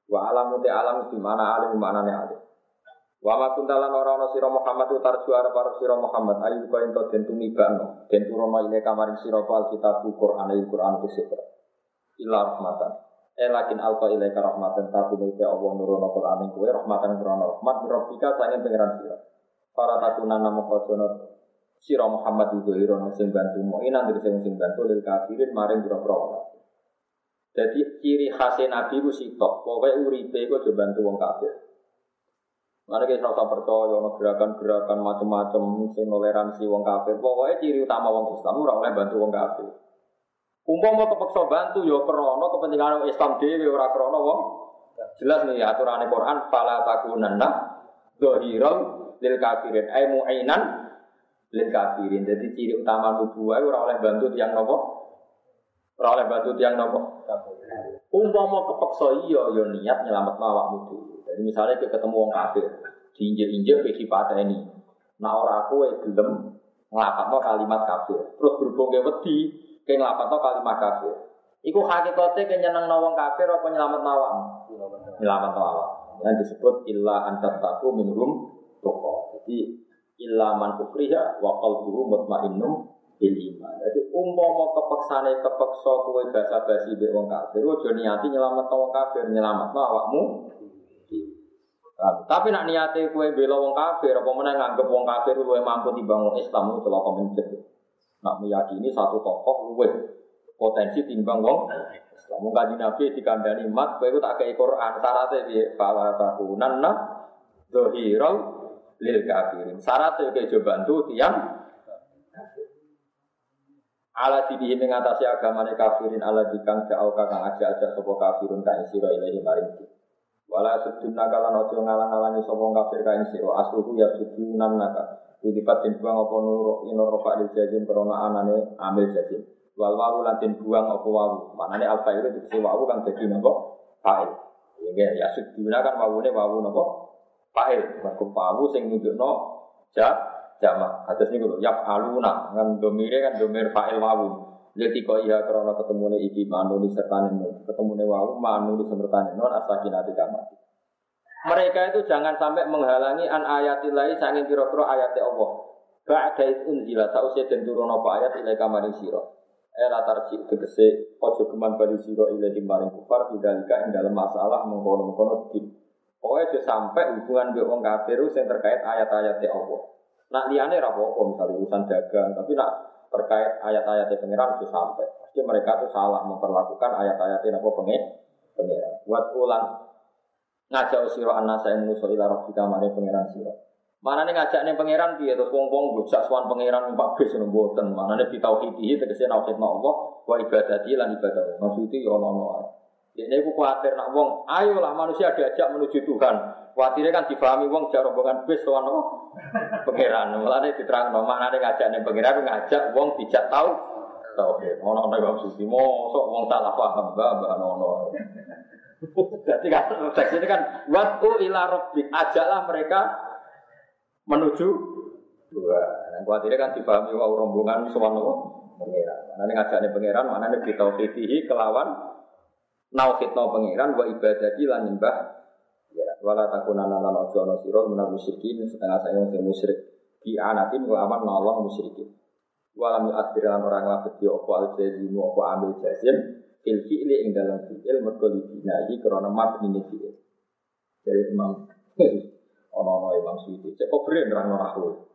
Wa alamu te alam di mana alim mana ne alim. Wa ma kuntalan ora ana sira Muhammad utar juara para sira Muhammad ayu kau ento den tumibano den turono ile kamaring sira Alkitab Quran il Quran ku sifat. Ila rahmatan. Eh lakin alfa ilaika rahmatan tapi nek Allah nurono Quran kowe rahmatan krono rahmat rabbika sangen pangeran sira. Para takunan namo kojono sira Muhammad itu irono sing bantu mo inan dari sing sing bantu lil kafirin maring boro-boro. Jadi ciri khas Nabi ku sitok, pokoknya uripe ku aja bantu wong kafir. Mana kita rasa percaya, ono gerakan-gerakan macam-macam, sing toleransi wong kafir. Pokoknya ciri utama wong Islam ora oleh bantu wong kafir. Umpama kepeksa bantu ya krana kepentingan Islam dhewe ora krana wong. Jelas nih aturan Quran fala takunanna dhahiran lil kafirin ay mu'inan lil kafirin. Jadi ciri utama nubuwah ora oleh bantu tiang nopo? Ora oleh bantu tiang nopo? Umpama kepeksa iya ya niat nyelametno awakmu dhewe. Jadi misalnya kita ketemu wong kafir, diinjek-injek kowe dipateni. Nah ora kowe gelem nglafadzno kalimat kafir. Terus berhubung ke wedi, ke ngelapatno kalimat kafir. Iku hakikatnya ke nyeneng nawang kafir apa nyelamat nawang? Nyelamat nawang. Yang disebut illa antat taku minhum toko. Jadi illa man ukriha wa qalbuhu mutmainnum bil iman. Jadi umpama kepeksane kepeksa kowe basa-basi mbek wong kafir, aja niati nyelamat wong kafir, nyelamat awakmu. Tapi nak niate kue bela wong kafir, apa mana nganggep wong kafir luwe mampu dibangun Islam itu celaka mencet. Nak meyakini satu tokoh luwe potensi timbang wong Islam. Mung kanjeng Nabi dikandani mat kowe tak kei Quran syaratnya piye? Fala takunanna zahiral lil kafirin. Syaratnya kowe coba bantu tiang ala dibihi mengatasi agamane kafirin ala dikang jauh kang aja aja sopo kafirun kain siro ilahi maring Wala sudun nakalan ojo ngalang-alangi sopo kafir kain siro asluhu ya sudunan naka Wudifat den buang apa nuruk ino rofa di jazim karena anane ambil jazim. Wal wawu lantin buang apa wawu. Manane alfa itu dikisi wawu kan jadi nopo fa'il. Ya ya suduna kan wawune wawu nopo fa'il. Mergo wawu sing nunjukno ja jama. Kados niku lho yaf aluna kan domire kan domir fa'il wawu. Jadi kok iya karena ketemunya iki manu di sertanin ketemunya wawu manu di sertanin non asakinati kamati. Mereka itu jangan sampai menghalangi an ayatillahi sanging kira-kira ayat Allah. Ba'da itu unzila sausia dan turun apa ayat ilai kamarin siro. Era tarji tegese ojo keman bali siro ilai maring kufar Bidalika yang dalam masalah mengkono-mengkono din. Pokoknya aja sampai hubungan dengan orang kafir yang terkait ayat-ayat Allah. Nak liane rapopo misalnya urusan dagang, tapi nak terkait ayat-ayat pengiran itu sampai. Pasti mereka itu salah memperlakukan ayat-ayat apa pengiran. Buat ulang ngajak sira anasa ing manusa ila rabbika mare pangeran sira. Manane ngajak ning pangeran piye terus wong-wong bocah sowan pangeran numpak bis ngono mboten. Manane bi tauhid iki tegese tauhid Allah wa ibadati lan ibadah. Maksudnya ya ono-ono ae. Ini aku khawatir nak wong, ayolah manusia diajak menuju Tuhan. Khawatirnya kan difahami wong jar rombongan bis soal no pangeran. Mulane diterang no mana ada ngajak nih pangeran ngajak wong dijak tahu tauhid. Ono ono bang suci sok wong salah paham mbak mbak ono. Jadi kan teks ini kan waktu ila robbik ajaklah mereka menuju Tuhan. Yang khawatirnya kan difahami wong rombongan soal no pangeran. Mana ngajak nih pangeran, mana nih ditauhidihi kelawan nauhidno pangeran wa ibadati lan nyembah. Ya wala takunana lan ojo ana sira menal musyrikin setengah sayang sing musyrik. Di anatin wa aman nolong musyrikin. Walam yu'athir lan orang labeti opo al jazim opo ambil jazim. Fil fi'li ing dalam fi'il mergo dibinai krana mabni fi'il. Dari imam ono-ono imam suwiti cek kok beri nerang aku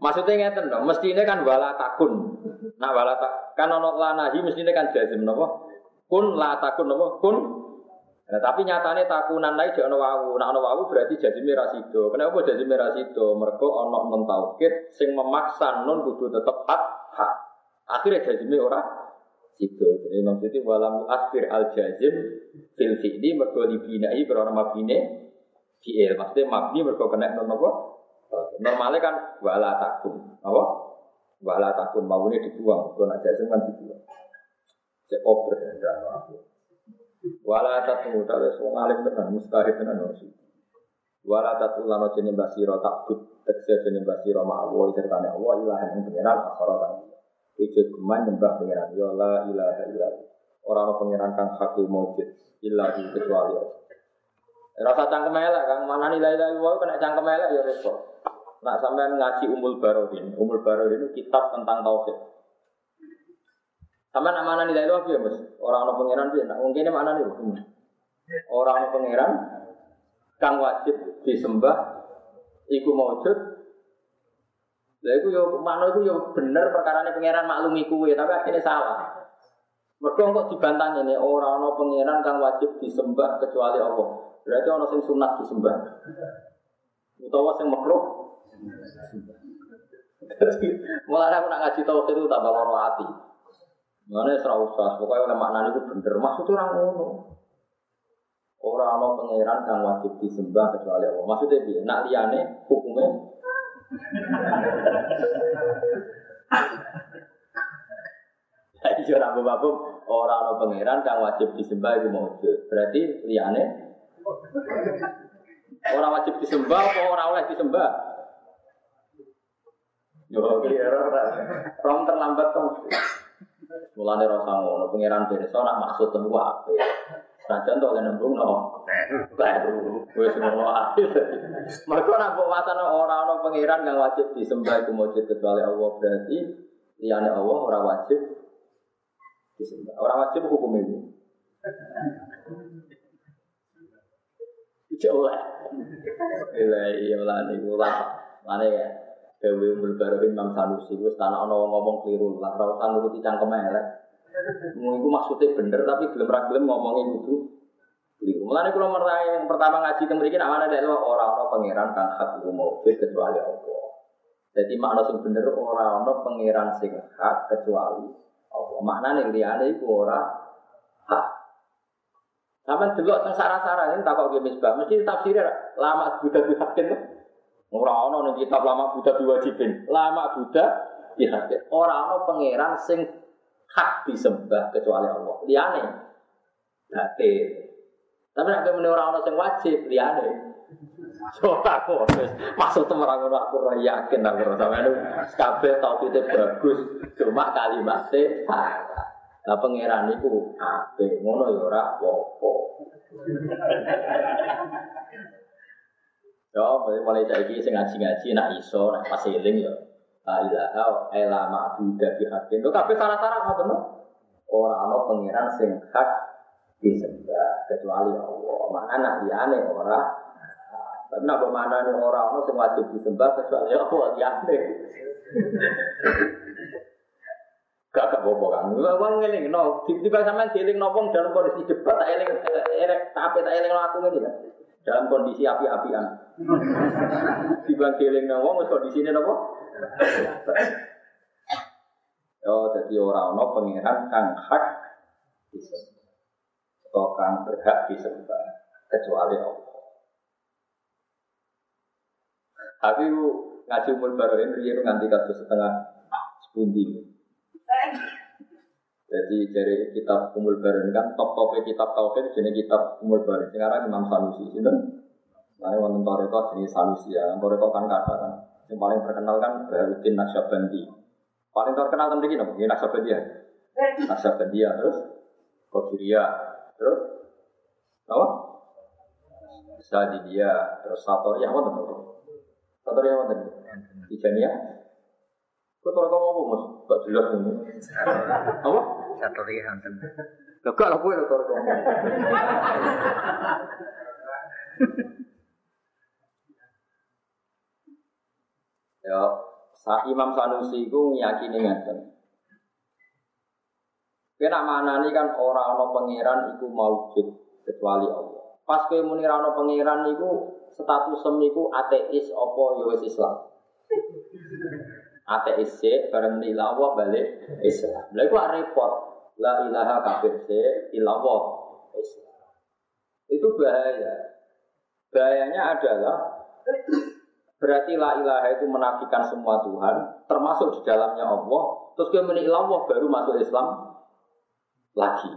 Maksudnya ngeten dong, mestinya kan wala takun. Nah wala tak kan ono lanahi mestinya kan jazim nopo kun la takun apa kun Nah, tapi nyatane takunan lain jek ana wawu. Nah ana wawu berarti jazime ra sido. Kenapa jazime ra sido? Mergo ana non taukid sing memaksa non kudu tetep hak hak. Akhirnya jazime ora sido. Jadi maksudnya walam akhir al jazim fil fi'li mergo dibinai karena mabine fi'il. Maksudnya mabni mergo kena non apa? Normalnya kan wala takun. Apa? Wala takun mawune dibuang. Kalau nak jazim kan dibuang. Cek oper dan aku. Wala tatu tale wong alim tenan mustahil tenan sih. Wala tatu lano jeneng basiro takut tekse jeneng basiro ma'awo sertane Allah ilahan yang pengiran akhara kan. Ijo geman nyembah pengiran ya la ilaha illa Ora ana pengiran kang hakul maujud illa kecuali Allah. Rasa cangkem elek kang mana nilai ilaha illallah kena cangkem elek ya repot. Nak sampean ngaji Umul Barohin, Umul Barohin itu kitab tentang tauhid. Sama nak mana nilai lu ya mas? Orang orang pangeran dia, nak mungkin mana nih? Orang orang pangeran kang wajib disembah, iku maujud. Lah iku yo mana iku yo bener perkara ini pangeran maklumi kuwe, tapi akhirnya salah. Mereka kok dibantah ini orang orang pangeran kang wajib disembah kecuali Allah. Berarti orang sing sunat disembah. Utawa sing makruh. Mulai aku nak ngaji tauhid itu tambah loro hati. Mana serah usah, pokoknya oleh makna itu bener. Maksudnya orang ngono. Orang no pangeran kang wajib disembah kecuali Allah. Maksudnya dia, nak liane hukumnya. Jadi orang bapak orang no pangeran kang wajib disembah itu maujud. Berarti liane orang wajib disembah apa orang oleh disembah? Yo, kira rom terlambat kamu. Mulane rasa ngono, pangeran pirsa nak maksud temu ape. Rajan tok nembung no. Baru wis ngono ae. Mergo nak mbok watane ora ana pangeran kang wajib disembah iku mujud kecuali Allah berarti liyane Allah ora wajib disembah. Ora wajib hukum ini. Jauh lah. Ilahi Allah niku lah. Mana ya? Dewi Umul Barohin Imam Sanusi. Wis tanah ono ngomong keliru. Lah Ora usah nuruti cangkem elek. Iku maksudnya bener tapi belum ra gelem ngomongin itu keliru. Mulane kula meraya yang pertama ngaji teng mriki nak mana dek ora ono pangeran kang hak iku maujud kecuali Allah. Jadi makna sing bener ora ono pangeran sing hak kecuali Allah. Maknane liyane iku ora hak. Sampai dulu tentang sarah-sarah ini tak kok misbah, mesti tafsirnya lama Buddha hakim Ora ana ning kitab lama Buddha diwajibin. Lama Buddha dihadir. Ora ana pangeran sing hak disembah kecuali Allah. Liyane batil. Tapi nek meneh ora ana sing wajib liyane. Ora kok maksud ora ngono aku ora yakin aku ora sampeyan kabeh tauhide bagus cuma kalimatnya salah. Lah pangeran iku apik ngono ya ora apa-apa. Ya, mulai saiki sing ngaji-ngaji nak iso nak pas ya. La ilaha illa ma'budu bi haqqin. Lho kabeh pangeran sing hak disembah kecuali Allah. Mana nak liyane ora. Tapi nak mana nih orang ono sing wajib disembah kecuali Allah liyane. Gak gak bobo kan. Ngeling no, tiba sampean dieling nopong dalam kondisi debat tak eling elek tapi tak eling aku ngene dalam kondisi api-apian. Dibang keling nang wong kondisi ini apa? Oh, jadi orang no pangeran kang hak Tokang berhak disembah kecuali Allah. Tapi ngaji umur baru ini dia nganti kata setengah sepundi. Jadi dari kitab umur baru kan top topnya kitab tauhid jadi kitab umur baru. Sekarang Imam Sanusi itu. Nah, wonten toreko jenis Sanusi ya. Toreko kan kata kan. Yang paling terkenal kan Baharudin Naksabandi. Paling terkenal tentang ini, ini Naksabandi ya. Naksabandi ya terus Qadiria terus apa? Sadidiyah terus Satoriyah apa tuh? Satoriyah apa tadi? Tijaniyah? Kau tahu kamu apa mas? Gak jelas ini. Apa? Satoriyah hanten. Gak lah gue tahu Ya, Sa Imam Sanusi itu meyakini ngeten. Kena mana nih kan orang orang pangeran itu maujud kecuali Allah. Pas kowe muni ra ono pangeran niku status niku ateis apa ya wis Islam. Ateis sih bareng Allah balik Islam. Lha iku repot. La ilaha kafir sih illallah Islam. Itu bahaya. Bahayanya adalah Berarti la ilaha itu menafikan semua Tuhan, termasuk di dalamnya Allah. Terus dia muni Allah baru masuk Islam lagi.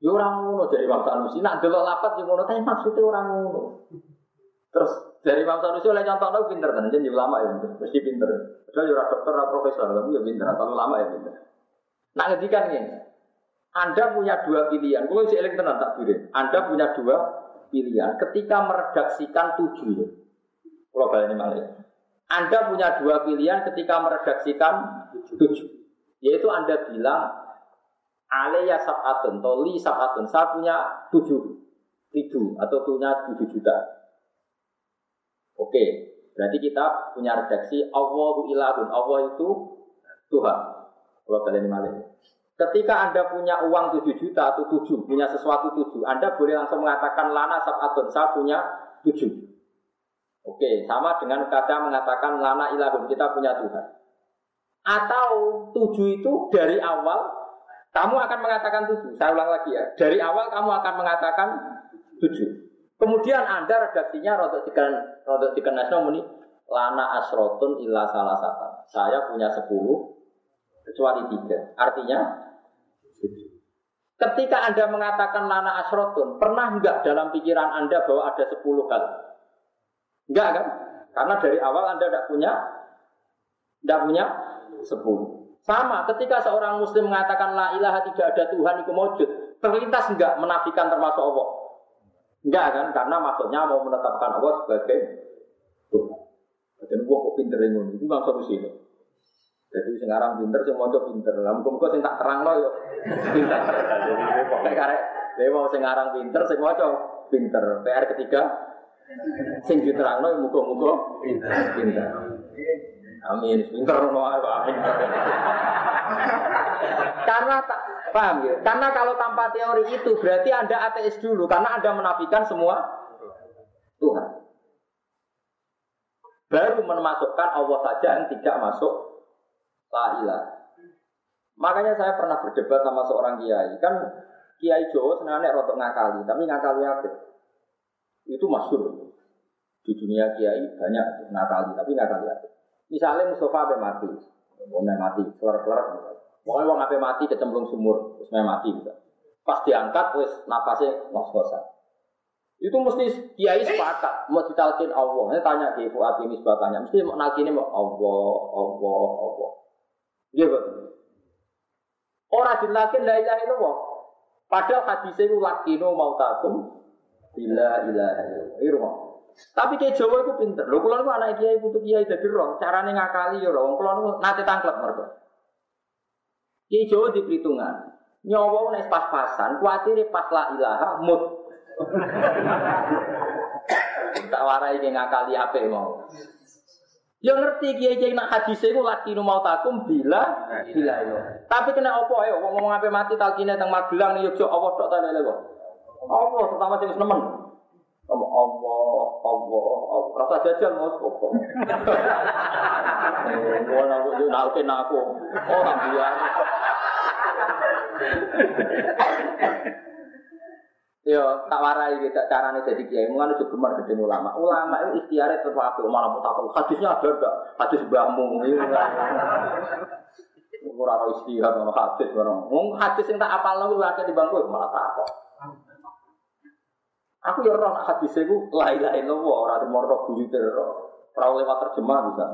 Ya orang ngono dari Imam Sanusi. Nak delok lapat ya ngono, tapi maksudnya orang ngono. Terus dari Imam Sanusi oleh contoh lo pinter kan, jadi ulama ya pinter, mesti pinter. Padahal ya dokter, ya profesor, tapi ya pinter, asal ulama ya pinter. Nah ngedikan ini, Anda punya dua pilihan. Kalau si eling tenan tak Anda punya dua pilihan ketika meredaksikan tujuh. Kalau ini malah. Anda punya dua pilihan ketika meredaksikan tujuh. Yaitu Anda bilang, Alaya sab'atun, atau li sab'atun. Saya punya tujuh ribu atau punya tujuh juta. Oke, berarti kita punya redaksi Allahu ilahun. Allah itu Tuhan. Kalau kalian malah. Ketika Anda punya uang 7 juta atau 7, punya sesuatu 7, Anda boleh langsung mengatakan lana sab'atun, saya punya 7. Oke, sama dengan kata mengatakan lana ilahun, kita punya Tuhan. Atau tujuh itu dari awal kamu akan mengatakan tujuh. Saya ulang lagi ya. Dari awal kamu akan mengatakan tujuh. Kemudian anda redaksinya rodok dikan rodok dikan muni lana asrotun illa salah satu. Saya punya sepuluh kecuali tiga. Artinya Ketika anda mengatakan lana asrotun, pernah enggak dalam pikiran anda bahwa ada sepuluh hal? Enggak kan? Karena dari awal Anda tidak punya tidak punya sepuluh. Sama ketika seorang muslim mengatakan la ilaha tidak ada Tuhan itu wujud, terlintas enggak menafikan termasuk Allah? Enggak kan? Karena maksudnya mau menetapkan Allah sebagai Tuhan. Dan gua kok pinter ini, itu bang solusi ini. Jadi sekarang pinter, semua coba pinter. Lah muka sing tak terang loh yo. Pinter. Jadi karek, dia mau sekarang pinter, semua coba pinter. PR ketiga, Sing diterangno muga-muga pinter. Amin. Pinter ngono amin. Karena tak paham ya? Karena kalau tanpa teori itu berarti Anda ateis dulu karena Anda menafikan semua Tuhan. Baru memasukkan Allah saja yang tidak masuk la ilah. Makanya saya pernah berdebat sama seorang kiai. Kan kiai Jawa sebenarnya rotok ngakali, tapi ngakali apa? Itu masyur. Di dunia kiai banyak nakali, tapi nakali apa? Misalnya Mustafa apa mati, mau mati, keluar-keluar. Pokoknya mau apa mati kecemplung sumur, terus mati juga. Pas diangkat, wes nafasnya ngos-ngosan. Itu mesti kiai sepakat mau ditalkin Allah. Ini tanya di Fuad ini tanya, mesti mau ini mau Allah, Allah, Allah. Iya betul. Orang dilakin la ilaha illallah. Padahal hadisnya itu lakino mau takum Bila ilaha illallah. Tapi kayak Jawa itu pinter. Lho kula niku anak kiai putu kiai dadi roh, carane ngakali ya roh. Kula niku nate tangklep mergo. Kiai Jawa di perhitungan. Nyawa nek pas-pasan, kuatir pas la ilaha mut. tak warai ki ngakali apa mau. Ya ngerti kiai kiai nak hadis itu laki nu mau takum bila bila itu. Tapi kena opo ayo ngomong apa mati talkine teng Magelang nih yuk Allah tok ta lele kok. Allah terutama sing nemen. Kamu Allah, Allah, Allah. Rasa jajal mau sopo. Gua nak yo nalkin aku. Orang biasa. Yo, tak warai kita carane jadi kiai, mungkin juga gemar gede ulama. Ulama itu ikhtiarnya tetap apa? Malah mau takut hadisnya ada enggak? Hadis bahmu. Ora ono istihad ono hadis barang. Wong hadis sing tak apalno kuwi akeh di bangku malah takut. Aku ya ora hadis iku la ilaha illallah ora demoro buyute ora. Ora lewat terjemah bisa.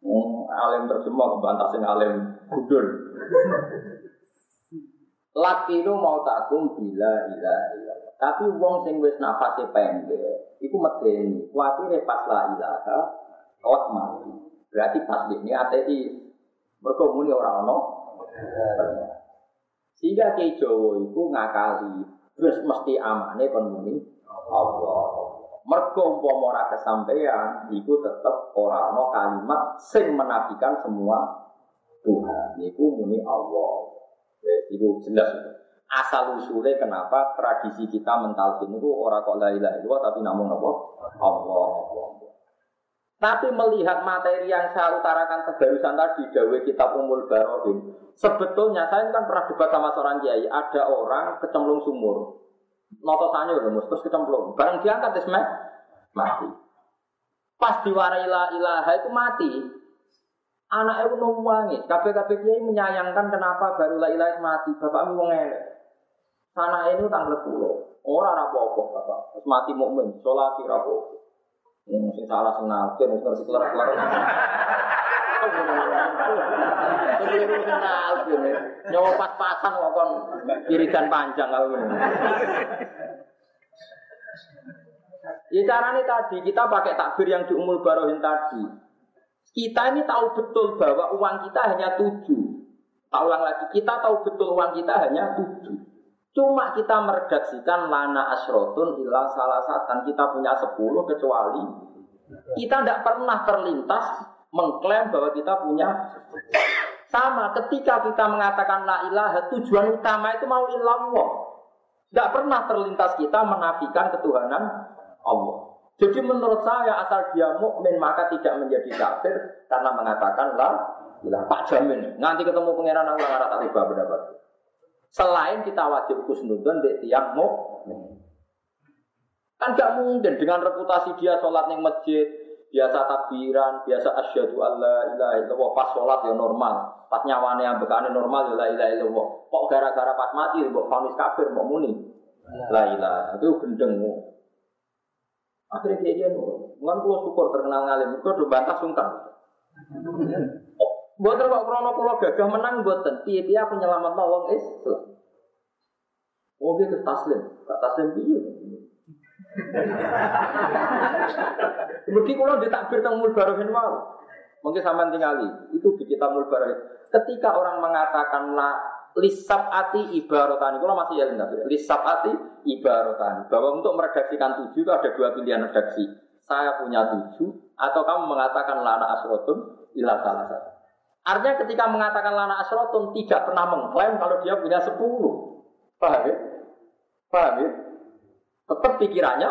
Wong alim terjemah kebantah sing alim gudul. Laki lu mau takum bila ila ila. Tapi wong sing wis nafase pendek, iku medeni. Kuatire pas la ilaha, kok mati. Berarti pas ini ateis. Mergo muni ora ono. Sehingga ke Jawa iku ngakali, terus mesti amane kon muni Allah. Mergo umpama ora kesampaian, iku tetep ora ono kalimat sing menafikan semua Tuhan. Iku muni Allah. Itu jelas. Asal usulnya kenapa tradisi kita mentalkin itu orang kok la ilaha illallah tapi namun apa? Allah. Tapi melihat materi yang saya utarakan kebarusan tadi, Dawe Kitab Umul Barohin, sebetulnya saya kan pernah debat sama seorang kiai, ada orang kecemplung sumur, notosannya udah mus, terus kecemplung, barang diangkat terus mati. Pas diwarai la ilaha itu mati, Anak itu nangis, kabeh-kabeh kiai menyayangkan kenapa baru la ilaha mati. Bapakmu wong elek. Sana ini tanggal pulau. Orang apa-apa bapak. Terus mati mukmin, sholat rapo. Yang sing salah sing nafsir, wis ngerti kelar-kelar. Nyawa pas-pasan kok kon panjang kalau ini. Ya caranya tadi kita pakai takbir yang di umul barohin tadi. Kita ini tahu betul bahwa uang kita hanya tujuh. Ulang lagi, kita tahu betul uang kita hanya tujuh. Cuma kita meredaksikan lana asrotun ilah salah satan. Kita punya sepuluh kecuali kita tidak pernah terlintas mengklaim bahwa kita punya sama ketika kita mengatakan la ilaha tujuan utama itu mau ilallah. Tidak pernah terlintas kita menafikan ketuhanan Allah. Jadi menurut saya asal dia mukmin maka tidak menjadi kafir karena mengatakan lah bilang Pak jamin nanti ketemu pangeran Allah tak tiba pendapat. Selain kita wajib kusnudun di tiang mukmin. Kan gak mungkin dengan reputasi dia sholat yang masjid, biasa takbiran, biasa asyhadu alla ilaha illallah pas sholat ya normal, pas nyawane yang bekane normal ya la ilaha illallah. Kok gara-gara pas mati mbok vonis kafir mau muni. La ilaha itu gendeng. Akhirnya dia dia nurut. Mungkin syukur terkenal ngalim, itu udah bantah sungkan. Buat kok krono kulo gagah menang buatan. Piye piye aku nyelamat nawang Islam. Dia ke taslim, kak taslim piye? Mungkin kalau ditakbir tentang mulbarohin mau. Mungkin sampai tinggali. Itu di kitab mulbarohin. Ketika orang mengatakan la lisab ati ibarotani. Kalau masih ya enggak? Lisab ati ibarotani. Bahwa untuk meredaksikan tujuh itu ada dua pilihan redaksi. Saya punya tujuh atau kamu mengatakan lana asrotun ilah salah satu. Artinya ketika mengatakan lana asrotun tidak pernah mengklaim kalau dia punya sepuluh. Paham ya? Paham ya? Tetap pikirannya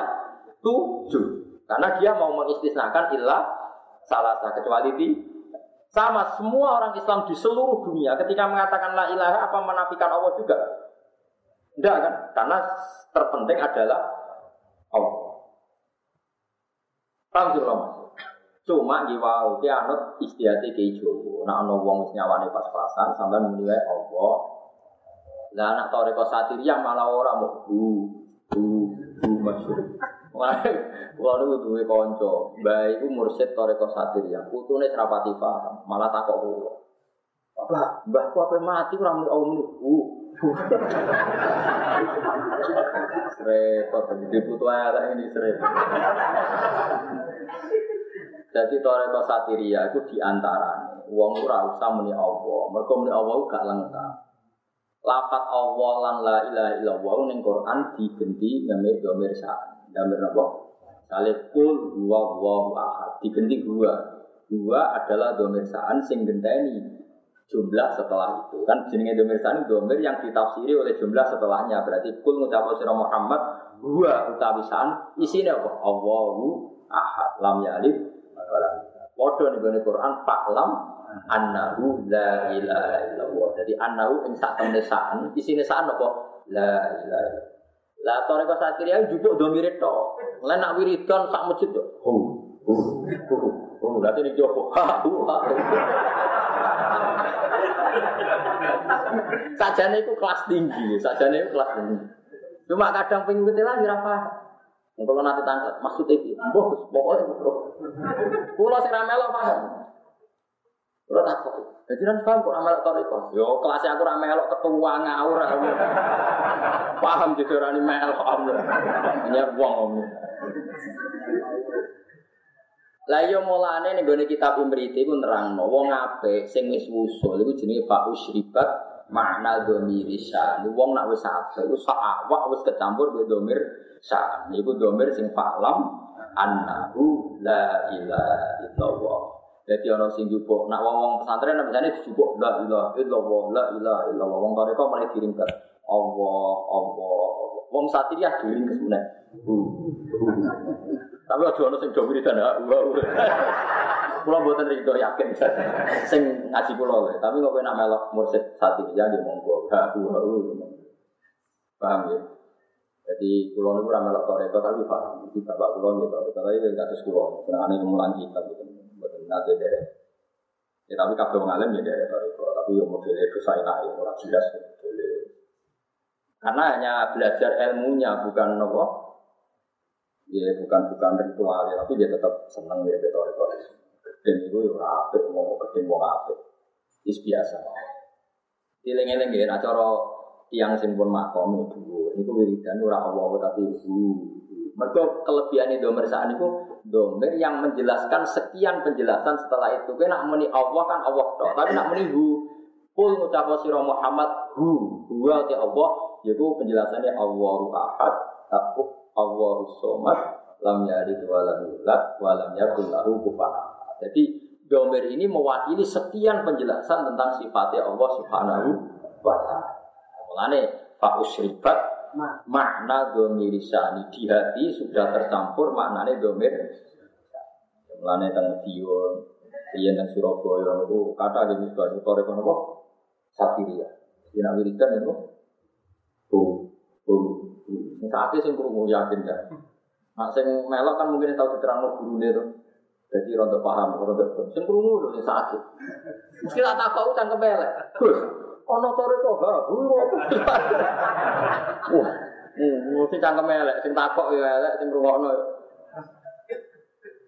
tujuh. Karena dia mau mengistisnakan ilah salah satu kecuali di sama semua orang Islam di seluruh dunia ketika mengatakan la ilaha apa menafikan Allah juga? Tidak kan? Karena terpenting adalah Allah. Paham sih Cuma di wow, ki anut istiati ke Jawa. Nah ana wong wis nyawane pas-pasan sampean menilai Allah. Lah anak toreko yang malah ora mau bu bu bu masyhur. Wah, niku duwe kanca, mbah iku mursyid toreko satir ya. Putune serapati paham, malah takok kula. Mbah, mbahku apa mati ora muni om niku. Repot di putu ala ini seret. Jadi toreko satiria itu di antara wong ora usah muni Allah. Mergo muni Allah gak lengkap. Lafat Allah lan la ilaha illallah ning Quran digenti ngene domir sa'an. Damir apa? Salih kul huwa huwa ahad. Digenti dua. Dua adalah domir sa'an sing genteni jumlah setelah itu. Kan jenenge domir sa'an domir yang ditafsiri oleh jumlah setelahnya. Berarti kul ngucap sira Muhammad dua utawi sa'an isine apa? Allahu ahad. Lam yalid Waduh nih gue Quran faklam annahu la ilaha illallah. Jadi annahu ing sak temne sa'an isine sa'an apa? La ilaha illallah. Lah toreko sakiriah jupuk do mirip to. Lah nak wiridan sak masjid yo. Hu. Hu. Hu. Hu. Lah ini jopo. Ha. Hu. Sajane itu kelas tinggi, sajane itu kelas tinggi. Cuma kadang pengikut lah ora paham. Kalau nanti tangkap, maksudnya itu, bos, pokoknya bos. Pulau sing ramelok paham. Pulau takut. Jadi kan paham kok ramelok toriko. Yo kelasnya aku ramelok ketua ngawur. Paham orang ini melok. Hanya buang om. Lah yo mulane ning gone kitab Imriti ku nerangno wong apik sing wis wusul iku jenenge fa usyribat makna dhamiri syan. Wong nak wis apik iku sak awak wis kecampur be dhamir syan. Iku dhamir sing falam annahu la ilaha illallah. Jadi orang sing jupuk, nak wong wong pesantren misalnya dijupuk la ilaha illallah, la ilaha illallah. Wong toreko mulai diringkat Allah, Allah, Wong satiriah diringkas meneh. Tapi aja ono sing do wiridan ha. Kula mboten rido yakin. Sing ngaji kula tapi kok kowe nak melok mursid satiriah ya monggo. Ha Paham ya? Jadi kula niku ora melok toreko tapi paham. Iki bapak kula nggih toreko tapi kados kula. Senengane mulang kita gitu. Mboten nate derek. Ya tapi kabeh wong alim ya derek toreko, tapi yo modele dosa enak ya ora jelas. Karena hanya belajar ilmunya bukan nopo ya bukan bukan ritual ya, tapi dia tetap seneng ya betul betul gedeng itu ya apik mau gedeng mau apik. Is biasa. Dileng-eleng ya acara tiang simpun makom itu itu wiridan ora Allah tapi hu mereka kelebihan itu domer saat itu domer yang menjelaskan sekian penjelasan setelah itu. Nak meni Allah kan Allah tapi nak meni hu pun ngucap siro Muhammad hu hu Allah yaitu penjelasannya Allahu ahad aku Allahu somad lam yalid wa lam yulad wa lam yakul lahu kufuwan Jadi domer ini mewakili sekian penjelasan tentang sifatnya Allah Subhanahu wa taala. Mulane fa usribat makna domir sani di hati sudah tercampur maknanya domir Mulane teng Dion, iya teng Surabaya itu kata di misbah itu korek apa? Sapiria. Dina wiridan itu tuh tuh Sing sakit sing krungu yakin ya. Nah sing melok kan mungkin tahu diterangno gurune to. Jadi rontok paham, rontok sing krungu lho sing sakit. Mesti tak takok cangkem elek. Gus, ana tore kok ha. Wah, mesti cangkem elek, sing takok ya elek, sing rungokno.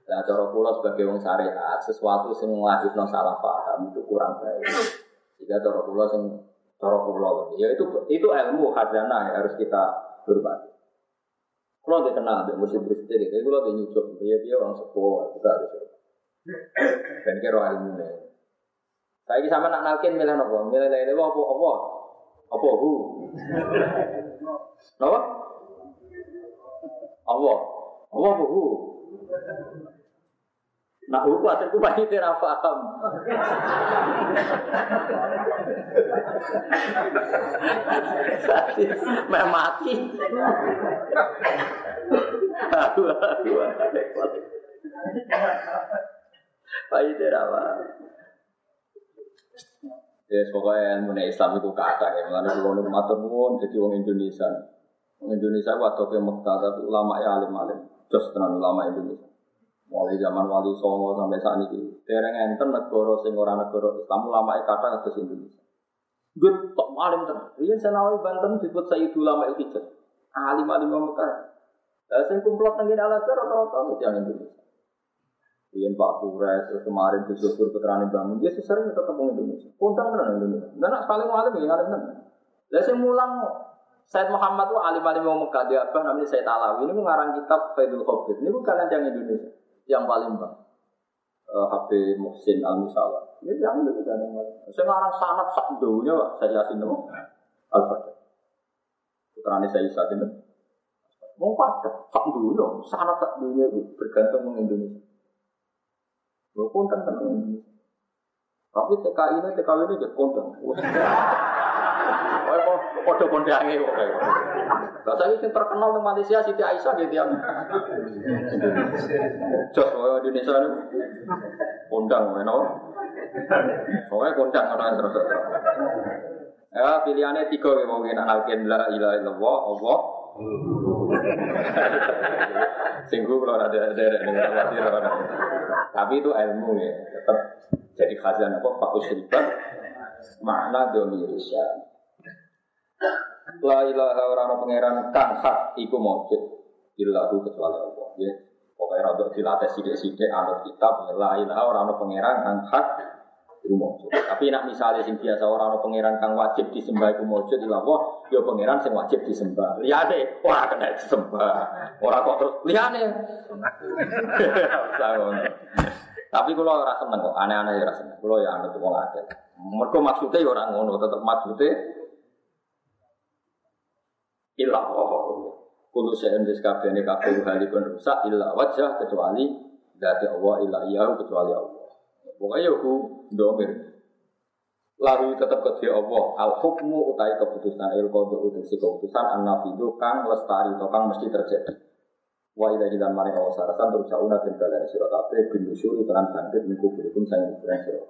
Nah, cara kula sebagai wong syariat, sesuatu sing nglahirno salah paham itu kurang baik. Jika cara kula sing cara kula ya itu itu ilmu khazanah yang harus kita hormati. Kalau nggak kenal dengan musim jadi, tapi kalau nggak nyucuk, dia dia orang sepuh, kita harus. Dan kira ilmu nih. Saya ini sama nak nalkin milih apa? Milih lele apa apa? Apa hu? Apa? Allah. Allah apa hu? Nah, hukum akhirku banyak tidak paham. Memang mati. Aduh, aduh, Pak tidak apa. Ya, pokoknya ilmu Islam itu kata ya. Mengenai kalau nu matur jadi orang Indonesia. Orang Indonesia waktu ke Mekah tapi ulama ya alim-alim. Terus tenan ulama Indonesia. Mulai zaman Wali Songo sampai saat ini. Dereng enten negara sing ora negara Islam ulama kata atas Indonesia. Gue tok alim tenan. Riyen Senawi Banten disebut Sayyidul Ulama Al-Hijaz. Alim-alim Mekah. Lah sing kumplot teng Al-Azhar rata-rata yang Indonesia. Riyen Pak Kures, terus kemarin Gus Dur Putrane bangun, dia sesering tetap Indonesia. Kondang tenan Indonesia. Dan nak paling alim ya alim tenan. Lah sing mulang Said Muhammad itu alim-alim Mekah dia apa namanya Said Alawi ini mengarang kitab Faidul Khabir. Ini bukan yang Indonesia yang paling bang. Uh, eh, HP Muhsin Al Musala. Ini yang itu kan yang Saya ngarang sanat sak dunia pak. Saya yasin nama Al Fatih. Putrane saya yasin nama. Mau pada sak dunia, sanat sak dunia itu bergantung dengan Indonesia. Lo konten Indonesia. Tapi TKI ini TKW ini jadi konten. Kok kok kode kondange kok. Lah saya sing terkenal di Malaysia Siti Aisyah gitu yang Jos oh Indonesia ini kondang mana? Pokoknya kondang orang terus. Ya pilihannya tiga ya mau ngene alken la ilaha illallah Allah. Singgu kalau ada ada ada Tapi itu ilmu ya, tetap jadi khazanah apa fakus ribat makna domirisya. La ilaha orang pangeran kang hak iku maujud illahu kecuali Allah. Ya. Pokoknya untuk dilatih sidik-sidik anut kitab ya la ilaha orang pangeran kang hak iku maujud. Tapi nak misalnya sing biasa orang pangeran kang wajib disembah iku maujud ila Allah, ya pangeran sing wajib disembah. Liyane ora kena disembah. Ora kok terus liyane. Tapi kalau ora seneng kok, aneh-aneh ya ora seneng. Kalau ya anut wong akeh. Mergo maksudnya ya ora ngono, tetep maksudnya ilah Allah. Kulo sehen des kabeh ne kabeh halikun rusak illa wajah kecuali dari Allah illa iyahu kecuali Allah. Pokoknya aku domir. Lalu tetap ke Allah al hukmu utai keputusan il utai keputusan an nafidu kang lestari atau kang mesti terjadi. Wa ila jidan mari Allah sarasan terus sauna dan kalian sira kabeh bin tenan bangkit niku berikun saya kuburan sira